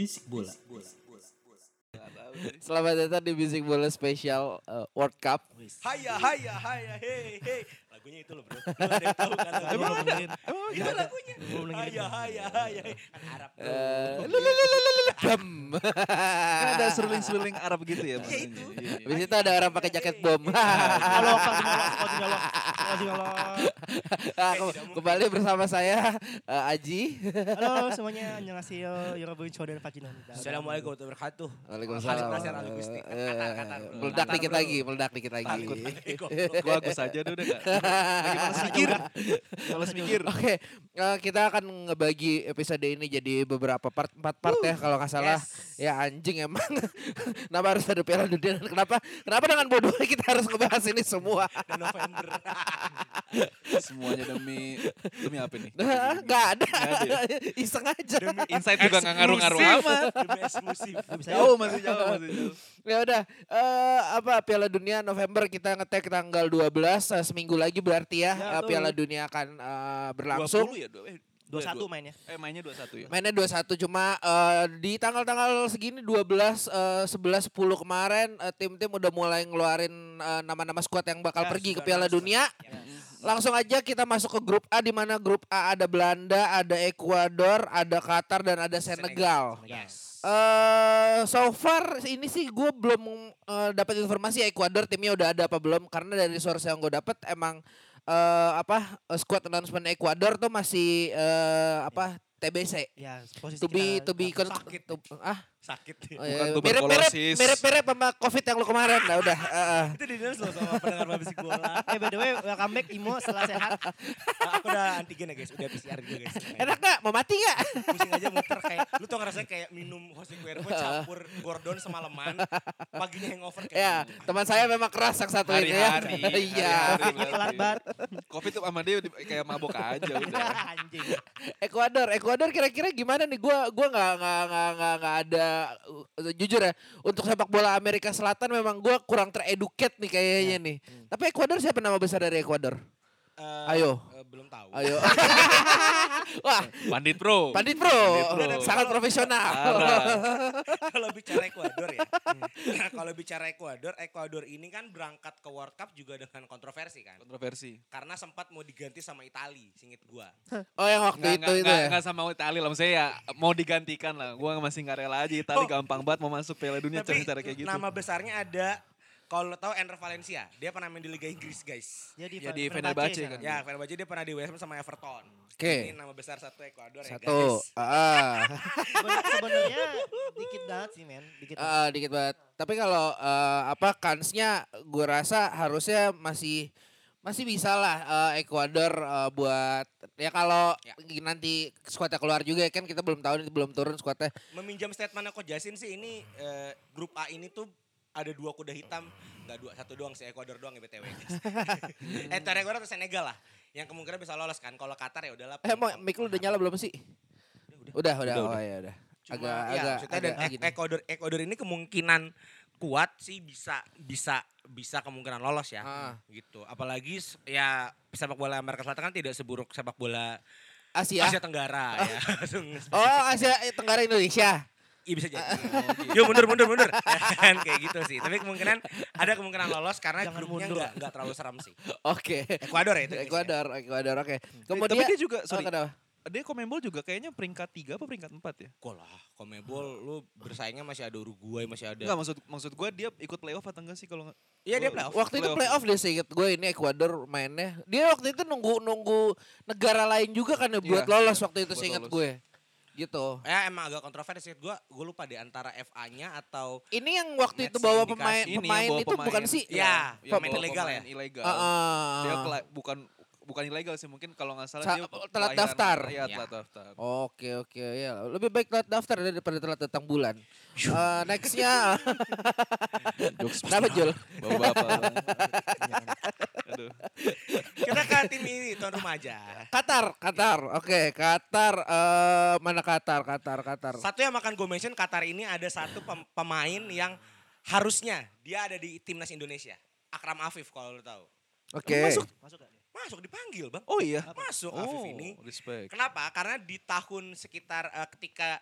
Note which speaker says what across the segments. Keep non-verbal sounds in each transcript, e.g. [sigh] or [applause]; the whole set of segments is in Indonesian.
Speaker 1: Bisik bola.
Speaker 2: Selamat datang di Bisik Bola Spesial uh, World Cup.
Speaker 3: Haya haya haya hey hey lagunya itu loh bro Lu ada yang tahu kan lagunya
Speaker 1: Emang ada?
Speaker 3: Emang itu lagunya haya hey. kan Arab tuh
Speaker 2: Eh, bam.
Speaker 1: Kan ada seruling-seruling Arab gitu ya.
Speaker 3: Iya, itu.
Speaker 1: Iya, iya.
Speaker 2: Habis itu ada orang pakai jaket bom.
Speaker 4: Halo, Kasih
Speaker 2: Ah, ke- Kembali bersama saya uh, Aji.
Speaker 4: Halo semuanya, annyeonghaseyo, yorobun chodan pakinan.
Speaker 3: Assalamualaikum warahmatullahi wabarakatuh
Speaker 2: Waalaikumsalam.
Speaker 3: Nasir Al Gusti.
Speaker 2: Eh. Meledak dikit lagi, meledak dikit lagi.
Speaker 1: Gua Agus aja deh udah gak. Lagi [laughs] malas mikir. Malas mikir.
Speaker 2: Oke, eh, kita akan ngebagi episode ini jadi beberapa part, empat part ya kalau nggak salah.
Speaker 3: Yes.
Speaker 2: Ya anjing emang. [laughs] kenapa harus ada Piala Dunia? Kenapa? Kenapa dengan bodohnya kita harus ngebahas ini semua?
Speaker 3: November [laughs]
Speaker 1: Semuanya demi demi apa nih?
Speaker 2: Gak ada.
Speaker 1: Nggak ada ya?
Speaker 2: Iseng aja.
Speaker 1: Insight juga gak ngaruh-ngaruh amat.
Speaker 3: demi eksklusif
Speaker 1: Jauh masih jauh masih jauh.
Speaker 2: Ya udah, eh apa Piala Dunia November kita ngetek tanggal 12 eh, seminggu lagi berarti ya,
Speaker 4: Ya,
Speaker 2: eh,
Speaker 4: betul.
Speaker 2: Piala Dunia akan eh, berlangsung.
Speaker 1: 20 ya? Dua- eh,
Speaker 4: Dua
Speaker 1: dua-
Speaker 4: satu mainnya.
Speaker 1: Eh mainnya 21 ya?
Speaker 2: Mainnya 21 cuma eh, di tanggal-tanggal segini 12 eh, 11 10 kemarin eh, tim-tim udah mulai ngeluarin eh, nama-nama skuad yang bakal
Speaker 3: Ya,
Speaker 2: pergi ke Piala. Dunia. Langsung aja kita masuk ke grup A di mana grup A ada Belanda, ada Ekuador, ada Qatar dan ada Senegal.
Speaker 3: yes.
Speaker 2: Eh so far ini sih gue belum eh, dapat informasi Ekuador timnya udah ada apa belum. Karena dari source yang gue dapat emang eh apa squad announcement Ekuador tuh masih eh apa TBC
Speaker 4: Ya, posisi
Speaker 2: to be
Speaker 4: kita
Speaker 2: to be
Speaker 3: sakit.
Speaker 2: to- ah
Speaker 3: sakit
Speaker 2: oh,
Speaker 1: Bukan
Speaker 2: iya, mirip mirip
Speaker 1: tuberkulosis.
Speaker 2: mirip mirip sama covid yang lu kemarin nah udah eh, eh.
Speaker 3: itu di loh sama pendengar babisik bola
Speaker 4: Eh by the way, welcome back Imo setelah sehat.
Speaker 3: Nah, aku udah antigen ya guys udah PCR juga guys
Speaker 2: enak gak mau mati gak
Speaker 3: pusing aja muter kayak lu tau ngerasa kayak minum hosting Cuervo campur Gordon semalaman paginya hangover kayak
Speaker 2: ya
Speaker 3: gitu.
Speaker 2: teman saya memang keras yang satu ini ya
Speaker 1: Hari-hari. [laughs]
Speaker 2: iya
Speaker 4: Telat banget.
Speaker 1: Covid tuh sama dia di- kayak mabok aja udah.
Speaker 4: Anjing.
Speaker 2: Ekuador, Ekuador kira-kira gimana nih? Gua gua nggak nggak nggak nggak ada uh, jujur ya untuk sepak bola Amerika Selatan memang gua kurang tereduket nih kayaknya nih. Tapi Ekuador siapa nama besar dari Ekuador?
Speaker 3: Eh,
Speaker 2: Ayo.
Speaker 3: Belum tahu
Speaker 2: Ayo. [laughs] Wah,
Speaker 1: Pandit Pro.
Speaker 2: Pandit Bro,
Speaker 1: Bro.
Speaker 2: sangat profesional. [laughs]
Speaker 3: Kalau bicara Ekuador ya kalau bicara Ekuador Ekuador ini kan berangkat ke World Cup juga dengan kontroversi kan
Speaker 1: Kontroversi.
Speaker 3: karena sempat mau diganti sama Itali singit gua
Speaker 2: Oh yang waktu
Speaker 1: Nggak,
Speaker 2: itu
Speaker 1: nggak,
Speaker 2: itu
Speaker 1: nggak,
Speaker 2: ya.
Speaker 1: nggak sama Italia lah, maksudnya ya mau digantikan lah. Gua masih nggak rela aja Italia
Speaker 3: Oh.
Speaker 1: gampang banget mau masuk Piala Dunia cara-cara kayak gitu.
Speaker 3: nama besarnya ada kalau lo tahu Enner Valencia dia pernah main di Liga Inggris guys
Speaker 4: Ya di,
Speaker 1: Ya, di
Speaker 4: Fenerbahce sekarang.
Speaker 1: kan.
Speaker 3: ya Fenerbahce dia pernah di West Ham sama Everton
Speaker 2: Oke.
Speaker 3: ini nama besar satu Ekuador ya
Speaker 2: Satu.
Speaker 3: guys
Speaker 2: Ah, [laughs]
Speaker 4: Seben- Sebenarnya dikit banget sih men, dikit. banget.
Speaker 2: ah, dikit banget. Tapi kalau eh, apa kansnya gue rasa harusnya masih masih bisa lah eh, Ekuador eh, buat ya kalau
Speaker 3: Ya.
Speaker 2: nanti skuadnya keluar juga kan kita belum tahu ini belum turun skuadnya.
Speaker 3: meminjam statement Coach Jasin sih ini eh, grup A ini tuh ada dua kuda hitam nggak dua satu doang sih Ekuador doang ya btw guys. [laughs] eh antara Ekuador atau Senegal lah yang kemungkinan bisa lolos kan kalau Qatar ya udahlah
Speaker 2: Eh mau mic lu udah nyala belum sih? Udah, udah.
Speaker 1: Udah,
Speaker 2: oh
Speaker 1: udah.
Speaker 2: ya udah.
Speaker 3: Cuma
Speaker 2: agak
Speaker 3: ya,
Speaker 2: agak agak
Speaker 3: dan
Speaker 2: gini.
Speaker 3: Ekuador Ekuador ini kemungkinan kuat sih bisa bisa bisa kemungkinan lolos ya
Speaker 2: Ah.
Speaker 3: gitu apalagi ya sepak bola Amerika Selatan kan tidak seburuk sepak bola
Speaker 2: Asia.
Speaker 3: Asia Tenggara ya [laughs]
Speaker 2: Oh, Asia Tenggara Indonesia.
Speaker 3: Iya bisa jadi. Yuk mundur mundur mundur. kan kayak gitu sih. Tapi kemungkinan ada kemungkinan lolos karena
Speaker 4: Jangan
Speaker 3: grupnya
Speaker 4: mundur.
Speaker 3: nggak nggak terlalu seram sih.
Speaker 2: Oke.
Speaker 3: Ekuador ya itu. guys, ya?
Speaker 2: Ekuador, Ekuador, oke. Kemudian
Speaker 1: Tapi dia juga,
Speaker 2: oh,
Speaker 1: sorry,
Speaker 2: kenapa?
Speaker 1: dia Komembol juga kayaknya peringkat 3 apa peringkat 4 ya?
Speaker 3: Kok lah, Komebol lu bersaingnya masih ada Uruguay, masih ada.
Speaker 1: Enggak maksud maksud gue dia ikut playoff atau enggak sih kalau nggak?
Speaker 3: Iya dia playoff.
Speaker 2: Waktu itu
Speaker 1: Playoff.
Speaker 2: deh seinget gue ini Ekuador mainnya. Dia waktu itu nunggu nunggu negara lain juga kan ya buat
Speaker 1: Iya,
Speaker 2: lolos
Speaker 1: iya,
Speaker 2: waktu itu seinget gue. Gitu.
Speaker 3: Ya emang agak kontroversi gue, gue lupa di antara FA-nya atau
Speaker 2: Ini yang waktu itu bawa pemain
Speaker 1: Ini
Speaker 2: pemain
Speaker 1: bawa
Speaker 2: itu
Speaker 1: pemain.
Speaker 2: bukan sih?
Speaker 3: Iya,
Speaker 1: yang
Speaker 3: pemain ilegal
Speaker 1: pemain
Speaker 3: ya?
Speaker 1: Ilegal.
Speaker 2: Ah.
Speaker 1: Dia kela- bukan bukan ilegal sih mungkin kalau nggak salah
Speaker 2: Sa-
Speaker 1: dia
Speaker 2: telat
Speaker 1: kelahiran-
Speaker 2: daftar.
Speaker 1: Iya,
Speaker 3: Ya.
Speaker 1: telat daftar.
Speaker 2: Oke oke ya lebih baik telat daftar daripada telat datang bulan. Eh, nextnya [laughs] kenapa Jul?
Speaker 1: Bapak-bapak. [laughs] Aduh. [laughs]
Speaker 3: Kita ke tim ini tuan rumah aja.
Speaker 2: Qatar, Qatar. Oke, Qatar eh mana Qatar, Qatar, Qatar.
Speaker 3: Satu yang makan gue mention Qatar ini ada satu pem- pemain yang harusnya dia ada di timnas Indonesia. Akram Afif kalau lo tahu.
Speaker 2: Oke.
Speaker 1: Masuk.
Speaker 4: Masuk gak? nih?
Speaker 3: Masuk dipanggil bang.
Speaker 1: Oh iya.
Speaker 3: Masuk Afif
Speaker 1: Oh,
Speaker 3: ini.
Speaker 1: respect.
Speaker 3: Kenapa? Karena di tahun sekitar eh, ketika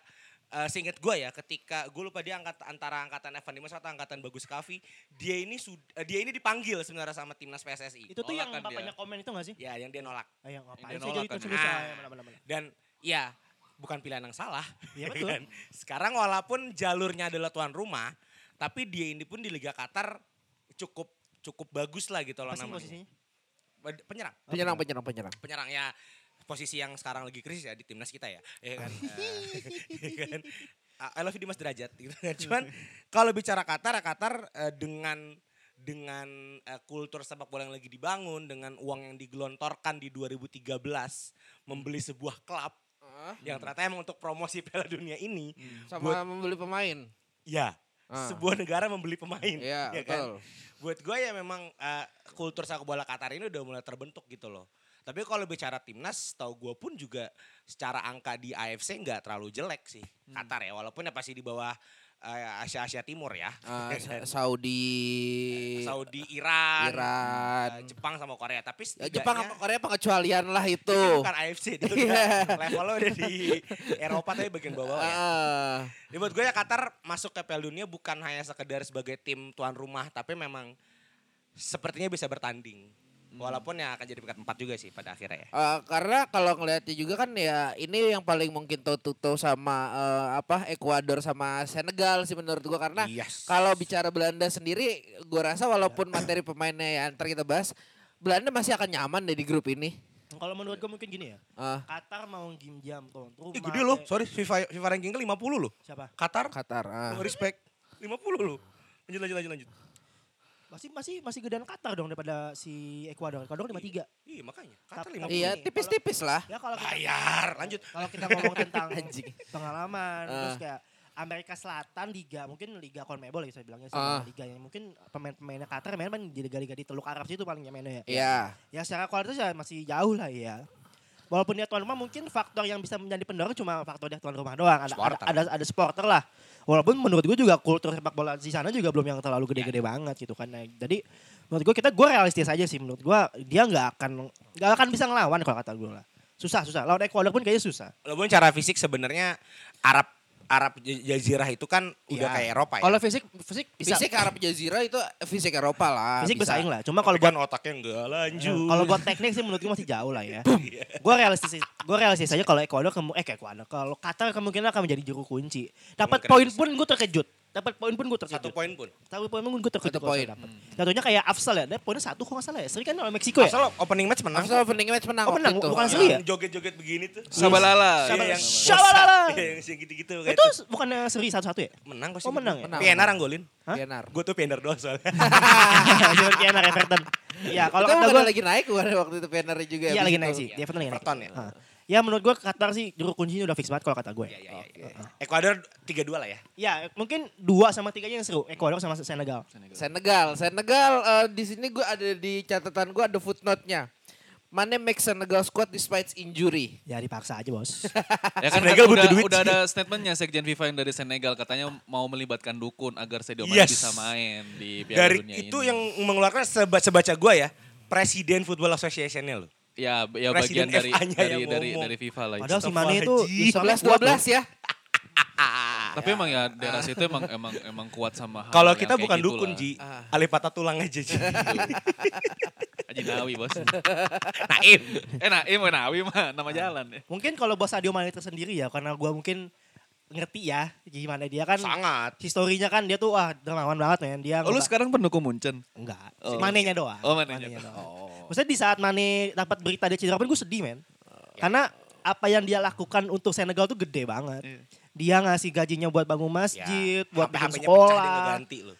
Speaker 3: eh seinget gue ya, ketika gue lupa dia angkat antara angkatan Evan Dimas atau angkatan Bagus Kavi, dia ini sud- eh, dia ini dipanggil sebenarnya sama timnas PSSI.
Speaker 4: Itu tuh
Speaker 1: Nolak
Speaker 4: yang
Speaker 1: kan
Speaker 4: bapaknya
Speaker 1: dia.
Speaker 4: komen itu gak sih?
Speaker 3: Ya, yang dia nolak.
Speaker 4: Ah, yang ngapain
Speaker 1: dia
Speaker 4: sih
Speaker 1: nolak
Speaker 4: jadi
Speaker 1: kan.
Speaker 4: ikut Indonesia?
Speaker 3: Ah.
Speaker 4: Ya, mana-mana.
Speaker 3: Dan ya bukan pilihan yang salah.
Speaker 4: Iya [laughs]
Speaker 3: ya
Speaker 4: betul.
Speaker 3: kan? Sekarang walaupun jalurnya adalah tuan rumah, tapi dia ini pun di Liga Qatar cukup cukup bagus lah gitu loh
Speaker 4: Apa
Speaker 3: namanya.
Speaker 4: posisinya?
Speaker 3: Penyerang.
Speaker 2: Penyerang, penyerang, penyerang.
Speaker 3: Penyerang ya posisi yang sekarang lagi krisis ya di timnas kita ya. Ya kan? [laughs] Ya kan? Ah, I love you Dimas Derajat gitu kan. [laughs] Cuman kalau bicara Qatar, ya Qatar eh, dengan dengan eh, kultur sepak bola yang lagi dibangun dengan uang yang digelontorkan di 2013 membeli sebuah klub yang ternyata emang untuk promosi Piala Dunia ini
Speaker 2: Sama
Speaker 3: buat
Speaker 2: membeli pemain.
Speaker 3: ya
Speaker 2: Ah.
Speaker 3: sebuah negara membeli pemain
Speaker 2: Iya,
Speaker 3: ya kan?
Speaker 2: betul.
Speaker 3: buat gue ya memang eh, kultur sepak bola Qatar ini udah mulai terbentuk gitu loh tapi kalau bicara timnas tahu gue pun juga secara angka di AFC nggak terlalu jelek sih
Speaker 2: Hmm.
Speaker 3: Qatar ya walaupun ya pasti di bawah eh, Asia Asia Timur ya
Speaker 2: Eh,
Speaker 3: Ya [laughs] kan?
Speaker 2: Sa- Saudi,
Speaker 3: Saudi Iran,
Speaker 2: Iran.
Speaker 3: eh, Jepang sama Korea tapi
Speaker 2: Ya, Jepang sama Korea pengecualian lah itu.
Speaker 3: itu bukan AFC itu [laughs] levelnya udah di Eropa tapi bagian bawah ya
Speaker 2: Ah,
Speaker 3: Ya buat gue ya Qatar masuk ke Piala Dunia bukan hanya sekedar sebagai tim tuan rumah, tapi memang sepertinya bisa bertanding. Walaupun ya akan jadi peringkat empat juga sih pada akhirnya ya.
Speaker 2: eh, karena kalau ngeliatnya juga kan ya ini yang paling mungkin toe-to-toe sama eh, apa Ekuador sama Senegal sih menurut gua karena
Speaker 3: Yes.
Speaker 2: kalau bicara Belanda sendiri gua rasa walaupun materi pemainnya yang ntar kita bahas Belanda masih akan nyaman deh di grup ini.
Speaker 4: Kalau menurut gue mungkin gini ya.
Speaker 2: Ah,
Speaker 4: Qatar mau gim jam tuh. Rumah
Speaker 3: Ih, gede loh, sorry FIFA FIFA ranking ke 50 loh.
Speaker 4: Siapa?
Speaker 3: Qatar,
Speaker 2: Qatar.
Speaker 3: no respect. 50 loh. Lanjut lanjut lanjut lanjut.
Speaker 4: Masih masih masih gedean Qatar dong daripada si Ecuador. Ecuador 53.
Speaker 3: Iya makanya. Qatar
Speaker 4: Tapi-
Speaker 3: 50.
Speaker 2: Iya, tipis-tipis lah.
Speaker 4: Ya kalau kita,
Speaker 3: Bayar, lanjut.
Speaker 4: kalau kita ngomong tentang [laughs]
Speaker 2: Anjing.
Speaker 4: pengalaman
Speaker 2: Ah.
Speaker 4: terus kayak Amerika Selatan liga mungkin liga Conmebol ya saya bilangnya sih
Speaker 2: Ah.
Speaker 4: liganya mungkin pemain-pemainnya Qatar main main di liga-liga di Teluk Arab situ paling mainnya ya.
Speaker 2: Iya.
Speaker 4: Ya secara kualitas ya masih jauh lah ya. Walaupun dia tuan rumah mungkin faktor yang bisa menjadi pendorong cuma faktor dia tuan rumah doang. Ada
Speaker 3: Supporter.
Speaker 4: ada, ada ada supporter lah. Walaupun menurut gue juga kultur sepak bola di sana juga belum yang terlalu gede-gede banget gitu kan. Nah, jadi menurut gue kita gue realistis aja sih menurut gue dia nggak akan nggak akan bisa ngelawan kalau kata gue lah. Susah susah. Lawan Ecuador pun kayaknya susah.
Speaker 3: Walaupun cara fisik sebenarnya Arab Arab Jazirah itu kan udah
Speaker 4: Iya.
Speaker 3: kayak Eropa ya.
Speaker 4: Kalau fisik fisik bisa.
Speaker 2: Fisik Arab Jazirah itu fisik Eropa lah.
Speaker 4: fisik
Speaker 2: bisa.
Speaker 4: bersaing lah. Cuma
Speaker 3: kalau kan
Speaker 4: buat
Speaker 3: otaknya enggak lanjut.
Speaker 4: kalau buat teknik sih menurut gue masih jauh lah ya. [laughs] gue realistis gue realistis aja kalau Ecuador kemu eh kayak Ecuador kalau Qatar kemungkinan akan menjadi juru kunci. Dapat poin pun gue terkejut. Dapat poin pun gue terkejut.
Speaker 3: satu poin pun.
Speaker 4: Satu poin pun gue terkejut.
Speaker 2: Satu poin.
Speaker 4: dapat. Contohnya kayak Afsal ya, dia poinnya satu kok nggak salah ya. Seri kan lawan Meksiko ya.
Speaker 3: Asal opening match menang.
Speaker 2: Arsenal opening match menang
Speaker 4: Oh, menang,
Speaker 2: itu.
Speaker 4: bukan seri ya?
Speaker 3: Joget-joget begini tuh.
Speaker 1: Sabalala.
Speaker 3: Iya,
Speaker 4: Sabala-
Speaker 3: yang. Iya, gitu-gitu kayak
Speaker 4: Itu
Speaker 3: itu.
Speaker 4: bukan seri satu-satu ya?
Speaker 3: Menang kok
Speaker 4: Oh, menang ya?
Speaker 2: Menang.
Speaker 3: Pienar anggolin.
Speaker 2: Pienar.
Speaker 3: Gue tuh Pienar doang soalnya.
Speaker 4: Cuma kayak anak Everton. Ya kalau kata gue,
Speaker 2: lagi naik waktu itu Pienar juga.
Speaker 4: iya
Speaker 2: habis
Speaker 4: lagi naik sih. Everton lagi naik.
Speaker 3: Everton ya?
Speaker 4: Ya menurut gue Qatar sih juru kuncinya udah fix banget kalau kata gue.
Speaker 3: Iya, iya, iya, iya. Ekuador 3-2 lah ya.
Speaker 4: Ya mungkin dua sama tiganya yang seru. Ecuador sama Senegal.
Speaker 2: Senegal, Senegal eh, di sini gue ada di catatan gue ada footnote-nya. Mane make Senegal squad despite injury.
Speaker 4: Ya dipaksa aja bos. [laughs]
Speaker 1: Ya kan
Speaker 3: Senegal
Speaker 1: udah,
Speaker 3: butuh duit.
Speaker 1: udah ada [laughs] statementnya Sekjen FIFA yang dari Senegal katanya mau melibatkan dukun agar Sadio Mane
Speaker 3: Yes.
Speaker 1: bisa main di Piala
Speaker 3: Dari
Speaker 1: Dunia
Speaker 3: itu
Speaker 1: ini.
Speaker 3: yang mengeluarkan seba- sebaca gue ya. Presiden Football Association-nya loh.
Speaker 1: Ya ya
Speaker 3: Presiden
Speaker 1: bagian dari dari dari,
Speaker 3: ngomong.
Speaker 1: dari FIFA lah.
Speaker 4: Padahal si Mane itu
Speaker 3: Astagfirullahaladzim.
Speaker 4: Islamnya kuat loh.
Speaker 2: 11 12 ya. [laughs]
Speaker 1: Tapi emang ya daerah situ emang emang emang kuat sama hal
Speaker 3: Kalau kita bukan
Speaker 1: gitu
Speaker 3: dukun,
Speaker 1: lah.
Speaker 3: Ji.
Speaker 2: Ah.
Speaker 3: Ali patah tulang aja, Ji. [laughs]
Speaker 1: Haji Nawi bos. [laughs]
Speaker 3: Naim.
Speaker 1: eh Naim, Nawi mah nama jalan ya.
Speaker 4: Mungkin kalau buat Sadio Mane tersendiri ya karena gua mungkin ngerti ya gimana dia kan
Speaker 3: Sangat.
Speaker 4: historinya kan dia tuh wah dermawan banget men dia
Speaker 1: Oh, lu sekarang pendukung Munchen?
Speaker 4: enggak
Speaker 1: Oh.
Speaker 4: Manenya doang
Speaker 1: Oh, Manenya
Speaker 4: doang.
Speaker 1: Oh.
Speaker 4: Maksudnya di saat Mane dapat berita dia cedera pun gue sedih men karena apa yang dia lakukan untuk Senegal tuh gede banget
Speaker 1: Iya.
Speaker 4: dia ngasih gajinya buat bangun masjid buat bikin sekolah
Speaker 3: ganti loh.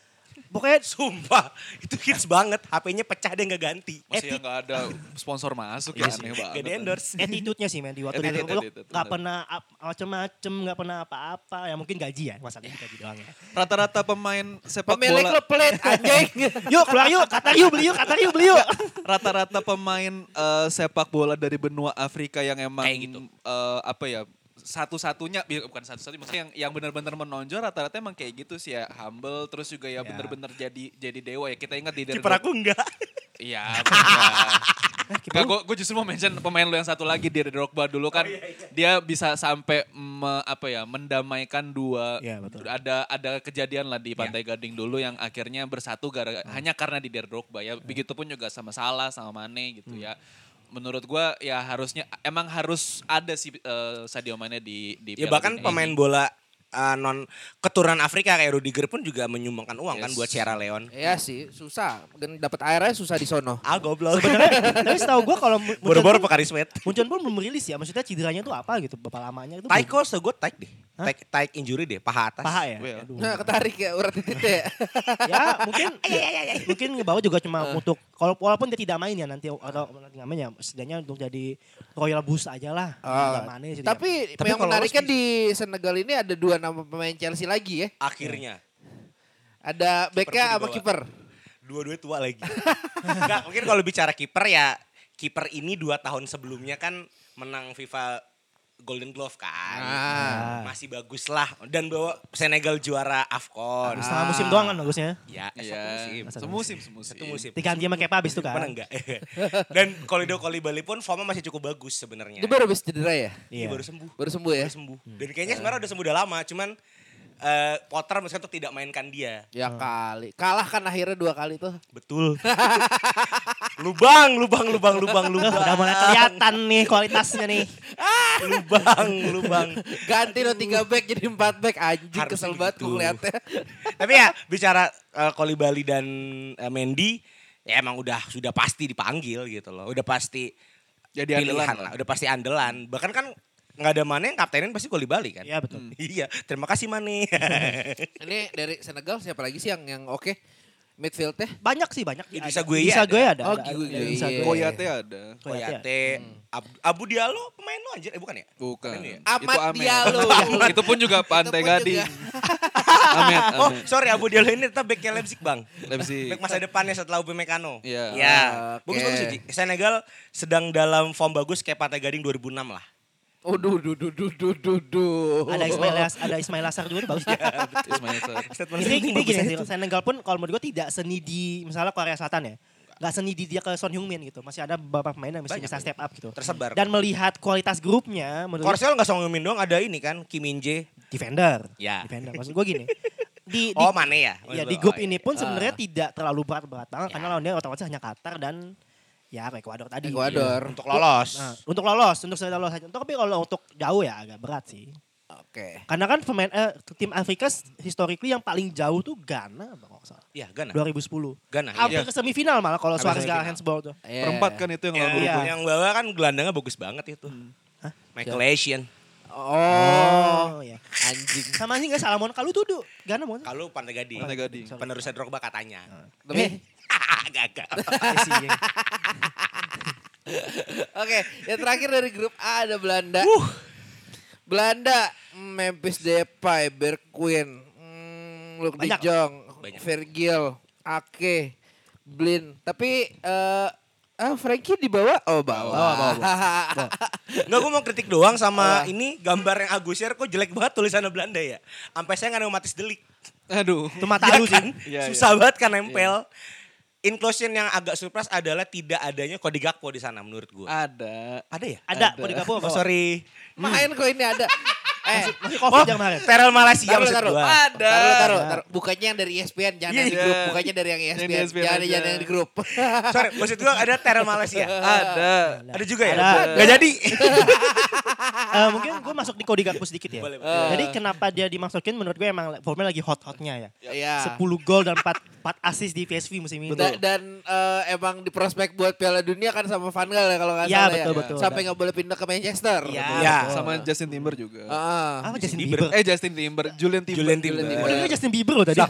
Speaker 4: Pokoknya
Speaker 3: Sumpah, [laughs] itu hits banget. HP-nya pecah dia nggak ganti.
Speaker 1: Masih yang gak ada sponsor masuk ya aneh banget.
Speaker 3: Gak di endorse.
Speaker 4: attitude-nya sih men di waktu di Liverpool nggak pernah macem-macem nggak pernah apa-apa ya mungkin gaji ya masalahnya gaji doang ya
Speaker 1: Rata-rata pemain sepak
Speaker 2: Pemilik
Speaker 1: bola
Speaker 2: lo pelit anjing. [laughs]
Speaker 4: yuk keluar yuk Qatar yuk beli yuk Qatar yuk beli yuk
Speaker 1: rata-rata pemain eh, sepak bola dari benua Afrika yang emang
Speaker 3: Kayak gitu.
Speaker 1: eh, apa ya satu-satunya bi- bukan satu-satunya maksudnya yang yang benar-benar menonjol rata-rata emang kayak gitu sih ya humble terus juga ya
Speaker 4: Ya.
Speaker 1: benar-benar jadi jadi dewa ya. Kita ingat di
Speaker 3: Kiper aku enggak.
Speaker 1: iya. Nggak, gue gue justru mau mention pemain lu yang satu lagi di Drogba dulu kan. dia bisa sampai me- apa ya mendamaikan dua
Speaker 4: Iya, betul.
Speaker 1: ada ada kejadian lah di Pantai Gading dulu yang akhirnya bersatu gara hanya karena di Drogba ya. Begitupun juga sama Salah sama Mane gitu ya menurut gua ya harusnya emang harus ada sih eh, Sadio Mane di di
Speaker 3: Ya bahkan
Speaker 1: Dunia
Speaker 3: pemain
Speaker 1: ini.
Speaker 3: bola uh, non keturunan Afrika kayak Rudiger pun juga menyumbangkan uang kan
Speaker 1: Yes.
Speaker 3: buat Sierra Leone.
Speaker 2: Iya sih, susah. Kan dapat airnya susah di sono.
Speaker 3: Ah goblok.
Speaker 4: tapi setahu gue kalau
Speaker 3: Boro-boro
Speaker 4: Munchen pun-
Speaker 3: Pekaris Sweat.
Speaker 4: Munchen pun belum merilis ya maksudnya cederanya itu apa gitu berapa lamanya itu
Speaker 3: Taiko segot taik deh.
Speaker 4: Hah?
Speaker 3: Taik, taik injury deh, paha atas.
Speaker 4: paha ya
Speaker 1: Well.
Speaker 4: Aduh.
Speaker 2: Nah, ketarik ya urat titiknya ya. [laughs]
Speaker 4: ya mungkin [laughs] mungkin ngebawa juga cuma untuk kalau walaupun dia tidak main ya nanti atau nanti nggak main ya setidaknya untuk jadi royal boost aja lah
Speaker 2: Ah,
Speaker 4: Nggak Mane sih dia.
Speaker 2: Tapi,
Speaker 4: Tapi
Speaker 2: yang menariknya di Senegal ini ada dua nama pemain Chelsea lagi ya.
Speaker 3: Akhirnya.
Speaker 2: Ada
Speaker 3: tuh
Speaker 2: sama kiper.
Speaker 3: Dua-duanya tua lagi. [laughs] Enggak, mungkin kalau bicara kiper ya kiper ini dua tahun sebelumnya kan menang FIFA Golden Glove kan.
Speaker 2: Ah.
Speaker 3: Masih bagus lah. Dan bawa Senegal juara AFCON.
Speaker 4: setengah musim doang kan bagusnya
Speaker 3: Ya,
Speaker 1: Iya,
Speaker 3: satu musim.
Speaker 1: semusim, semusim.
Speaker 3: Satu musim.
Speaker 4: diganti sama Kepa abis itu kan
Speaker 3: Mana enggak? [laughs] Dan Kolido Kolibali pun formnya masih cukup bagus sebenarnya.
Speaker 2: Dia baru habis cedera ya?
Speaker 3: Iya,
Speaker 4: Iya.
Speaker 3: baru sembuh.
Speaker 2: Baru sembuh ya?
Speaker 3: Baru sembuh. Dan kayaknya sebenarnya udah sembuh udah lama, cuman eh Potter misalnya tuh tidak mainkan dia.
Speaker 2: Ya kali. Kalah kan akhirnya dua kali tuh.
Speaker 3: Betul. [laughs] lubang, lubang, lubang, lubang, lubang.
Speaker 4: udah mulai kelihatan nih kualitasnya nih
Speaker 3: lubang, lubang.
Speaker 2: Ganti lo tiga back jadi empat back. Anjing
Speaker 3: Harusnya
Speaker 2: kesel banget
Speaker 3: gitu.
Speaker 2: gue ngeliatnya.
Speaker 3: Tapi ya bicara uh, Kolibali dan eh, Mendy, ya emang udah sudah pasti dipanggil gitu loh. Udah pasti
Speaker 1: Jadi andalan
Speaker 3: pilihan lah, udah pasti andalan. Bahkan kan nggak ada Mane yang kaptenin pasti Kolibali kan.
Speaker 4: Iya betul. [laughs]
Speaker 3: Iya, terima kasih Mane.
Speaker 2: Ini dari Senegal siapa lagi sih yang yang oke? Midfield teh?
Speaker 4: banyak sih banyak
Speaker 3: Idrissa
Speaker 4: Ada.
Speaker 3: Gueye
Speaker 4: Idrissa
Speaker 3: ada.
Speaker 4: Gueye ada
Speaker 2: Oh,
Speaker 4: Idrissa
Speaker 2: Iya.
Speaker 4: Gueye.
Speaker 1: Koyate ada.
Speaker 3: Koyate, Ab- Abu Diallo pemain lo anjir, eh bukan ya?
Speaker 1: Bukan.
Speaker 3: Ya?
Speaker 2: Ahmad
Speaker 1: Itu Ahmed.
Speaker 2: Diallo. [laughs]
Speaker 1: itu pun juga Pantai Gading. [laughs]
Speaker 2: juga.
Speaker 1: Ahmed,
Speaker 3: Oh, sorry Abu Diallo ini tetap backnya Leipzig bang.
Speaker 1: Leipzig.
Speaker 3: Back masa depannya setelah Upamecano.
Speaker 1: Iya.
Speaker 3: Ya,
Speaker 2: Oke.
Speaker 3: bagus bagus Ji. Senegal sedang dalam form bagus kayak Pantai Gading 2006 lah.
Speaker 2: Oh, duh, duh, duh, duh, duh, duh, duh.
Speaker 4: ada Ismail Las- ada Ismail Lasar juga bagus [laughs]
Speaker 1: Ismail Sarr.
Speaker 3: Statement
Speaker 4: ini, gini
Speaker 3: tuh.
Speaker 4: Senegal pun kalau menurut gue tidak senidi misalnya Korea Selatan ya. Gak senidi dia ke Son Heung-min gitu. Masih ada beberapa pemain yang
Speaker 3: Banyak
Speaker 4: bisa
Speaker 3: ya.
Speaker 4: step up gitu.
Speaker 3: Tersebar.
Speaker 4: Dan melihat kualitas grupnya menurut
Speaker 3: Korsel nggak Song Heung-min doang, ada ini kan Kim Min Jae.
Speaker 4: defender.
Speaker 3: Ya.
Speaker 4: Defender. Maksud gue gini. Di, di,
Speaker 3: Oh Mane ya?
Speaker 4: ya,
Speaker 3: Maksud
Speaker 4: di
Speaker 3: lo?
Speaker 4: grup
Speaker 3: Oh,
Speaker 4: ini
Speaker 3: iya.
Speaker 4: pun sebenarnya
Speaker 2: Ah.
Speaker 4: tidak terlalu berat-berat banget
Speaker 3: Ya.
Speaker 4: karena lawannya otomatis hanya Qatar dan ya apa Ekuador tadi.
Speaker 2: Ekuador.
Speaker 3: untuk lolos.
Speaker 4: Nah, untuk lolos, untuk sudah lolos aja. Untuk tapi kalau untuk jauh ya agak berat sih.
Speaker 2: Oke.
Speaker 4: Karena kan pemain eh, tim Afrika historically yang paling jauh tuh Ghana nggak salah.
Speaker 3: Iya, Ghana.
Speaker 4: 2010.
Speaker 3: Ghana.
Speaker 4: Hampir
Speaker 3: Iya.
Speaker 4: ke semifinal malah kalau Suarez gak handsball tuh.
Speaker 2: Iya.
Speaker 1: Perempat kan itu yang
Speaker 3: Yang,
Speaker 1: lalu.
Speaker 4: Iya.
Speaker 3: yang bawa kan gelandangnya bagus banget itu.
Speaker 4: Hah?
Speaker 3: Michael Asian.
Speaker 2: Oh,
Speaker 4: ya.
Speaker 2: anjing.
Speaker 4: Sama sih nggak Salamon kalau tuh Ghana mau.
Speaker 3: Kalau Pantai Gading.
Speaker 1: Pantai Gading.
Speaker 4: Sorry.
Speaker 3: Penerusnya Drogba katanya.
Speaker 2: Tapi
Speaker 3: Gagal.
Speaker 4: Eh, [laughs] yang-
Speaker 2: Oke, yang terakhir dari grup A ada Belanda. Belanda, Memphis Depay, Bergwijn, hmm, Luke de
Speaker 4: Banyak.
Speaker 2: Jong,
Speaker 3: Banyak.
Speaker 2: Virgil, Ake, Blin. Tapi eh ah, Frankie dibawa? Oh, bawa.
Speaker 4: Bawa, bawa, bawa. [laughs]
Speaker 3: Enggak, gue mau kritik doang sama
Speaker 2: Apa?
Speaker 3: ini gambar yang Agus share kok jelek banget tulisannya Belanda ya. Sampai saya nggak nomatis delik.
Speaker 1: Aduh.
Speaker 4: Itu mata lu
Speaker 3: kan?
Speaker 4: sih.
Speaker 1: Iya,
Speaker 3: Susah banget kan nempel. Inclusion yang agak surprise adalah tidak adanya kode Gakpo di sana menurut gue.
Speaker 1: Ada.
Speaker 3: Ada ya?
Speaker 4: Ada,
Speaker 1: Ada.
Speaker 4: Kode Gakpo
Speaker 3: Oh, sorry.
Speaker 2: Main kok ini ada. [laughs] Eh,
Speaker 4: Masih covid yang kemarin.
Speaker 3: Terel Malaysia
Speaker 2: taruh,
Speaker 3: maksud
Speaker 2: taruh.
Speaker 3: gua.
Speaker 1: Ada.
Speaker 2: Taruh, taruh, taruh. Bukannya yang dari E ESPN, jangan yang di
Speaker 1: Iya.
Speaker 2: grup. Bukannya dari yang
Speaker 1: Yang di
Speaker 2: ESPN.
Speaker 1: ESPN
Speaker 2: Jangan, jangan yang di grup. [laughs]
Speaker 3: Sorry, maksud gua ada Terel Malaysia. [laughs]
Speaker 1: Ada.
Speaker 3: Ada juga ya?
Speaker 4: Ada.
Speaker 3: Gak jadi. [laughs]
Speaker 4: Eh, mungkin gue masuk di Kode Gakpo sedikit ya.
Speaker 3: Boleh,
Speaker 2: boleh.
Speaker 4: Jadi kenapa dia dimasukin menurut gue emang formnya lagi hot-hotnya ya.
Speaker 2: Iya.
Speaker 4: 10 gol dan 4, 4 assist di PSV musim ini.
Speaker 2: Da- dan eh, emang di prospek buat Piala Dunia kan sama Van Gaal ya kalau nggak
Speaker 4: Iya,
Speaker 2: salah
Speaker 4: betul,
Speaker 2: ya.
Speaker 4: betul.
Speaker 2: Sampai nggak boleh pindah ke Manchester.
Speaker 4: Iya.
Speaker 3: Iya.
Speaker 4: betul.
Speaker 1: Sama Justin Timber juga.
Speaker 2: Ah.
Speaker 4: Apa Justin
Speaker 3: Bieber.
Speaker 4: Bieber?
Speaker 1: Eh Justin Timber, Julian Timber.
Speaker 3: Julian Timber.
Speaker 2: Julian
Speaker 4: Oh, dia Justin Bieber loh tadi.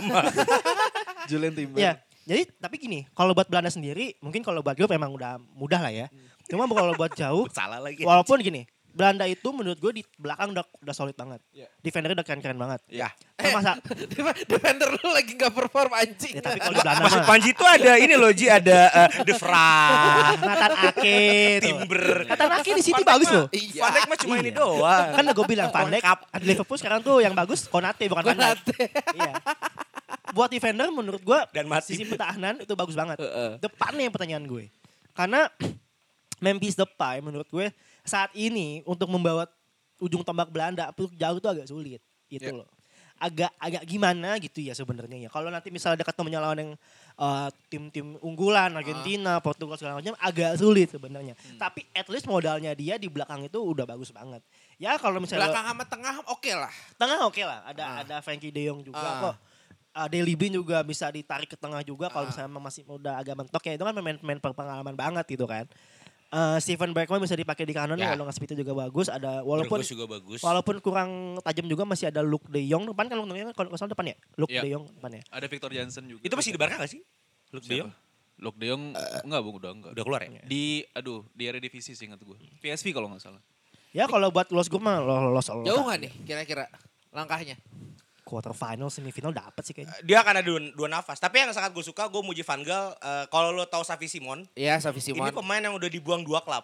Speaker 4: [laughs]
Speaker 1: Julian Timber.
Speaker 4: Iya. Jadi tapi gini, kalau buat Belanda sendiri, mungkin kalau buat grup memang udah mudah lah ya. Cuma kalau buat jauh, [laughs]
Speaker 3: Salah lagi.
Speaker 4: walaupun gini, Belanda itu menurut gue di belakang udah udah solid banget.
Speaker 1: Iya.
Speaker 4: Defendernya udah keren-keren banget.
Speaker 3: Ya.
Speaker 4: Sama masa, [laughs]
Speaker 2: Defender lu lagi gak perform anjing.
Speaker 4: ya, tapi kalau di Belanda
Speaker 3: Maksud
Speaker 4: mah
Speaker 3: Panji itu ada ini loh Ji, ada eh, De Vrij,
Speaker 4: Nathan Ake.
Speaker 3: Timber.
Speaker 4: Nathan Ake di City bagus loh.
Speaker 2: Iya.
Speaker 3: Van Dijk mah cuma ini
Speaker 4: Iya.
Speaker 3: doang.
Speaker 4: Kan gue bilang Van Dijk, di Liverpool sekarang tuh yang bagus Konate bukan Van Dijk.
Speaker 2: Konate.
Speaker 4: Iya. Buat defender menurut gue
Speaker 3: Dan mati.
Speaker 4: sisi pertahanan itu bagus banget.
Speaker 2: Heeh.
Speaker 4: Depannya yang pertanyaan gue. Karena [clears throat] Memphis Depay menurut gue saat ini untuk membawa ujung tombak Belanda jauh itu agak sulit gitu
Speaker 1: Ya.
Speaker 4: loh. Agak agak gimana gitu ya sebenarnya ya. Kalau nanti misalnya dekat ketemu lawan yang eh, tim-tim unggulan Argentina, Portugal segala macam agak sulit sebenarnya. Tapi at least modalnya dia di belakang itu udah bagus banget. Ya kalau misalnya
Speaker 2: Belakang sama tengah oke lah.
Speaker 4: tengah oke lah ada
Speaker 2: Ah.
Speaker 4: ada Frankie De Jong juga
Speaker 2: Ah.
Speaker 4: kok uh, Deli Bin juga bisa ditarik ke tengah juga kalau misalnya masih udah agak mentok ya itu kan pemain-pemain berpengalaman banget gitu kan Uh, Steven Bergman bisa dipakai di kanan
Speaker 3: Ya.
Speaker 4: kalau ngasih itu juga bagus ada walaupun
Speaker 3: juga bagus.
Speaker 4: walaupun kurang tajam juga masih ada Luke De Jong depan kan Luke De Jong kalau nggak salah depan ya Luke
Speaker 1: Iya.
Speaker 4: De Jong depan ya
Speaker 1: Ada Victor Jansen juga.
Speaker 3: Itu masih di Barca gak sih? Luke De Jong?
Speaker 1: Luke De Jong enggak, Bung, udah enggak.
Speaker 3: Udah keluar ya?
Speaker 1: Di aduh, di Eredivisie sih ingat gue. PSV kalau nggak salah.
Speaker 4: ya kalau buat lolos grup mah lolos lolos
Speaker 2: Jauh gak nih kira-kira langkahnya?
Speaker 4: Quarter final semifinal dapat sih kayaknya
Speaker 3: Dia akan ada dua, dua nafas. Tapi yang sangat gue suka, gue muji Van Gaal. eh, kalau lo tahu Savi Simon,
Speaker 2: Iya, Savi
Speaker 3: ini
Speaker 2: Simon.
Speaker 3: pemain yang udah dibuang dua klub.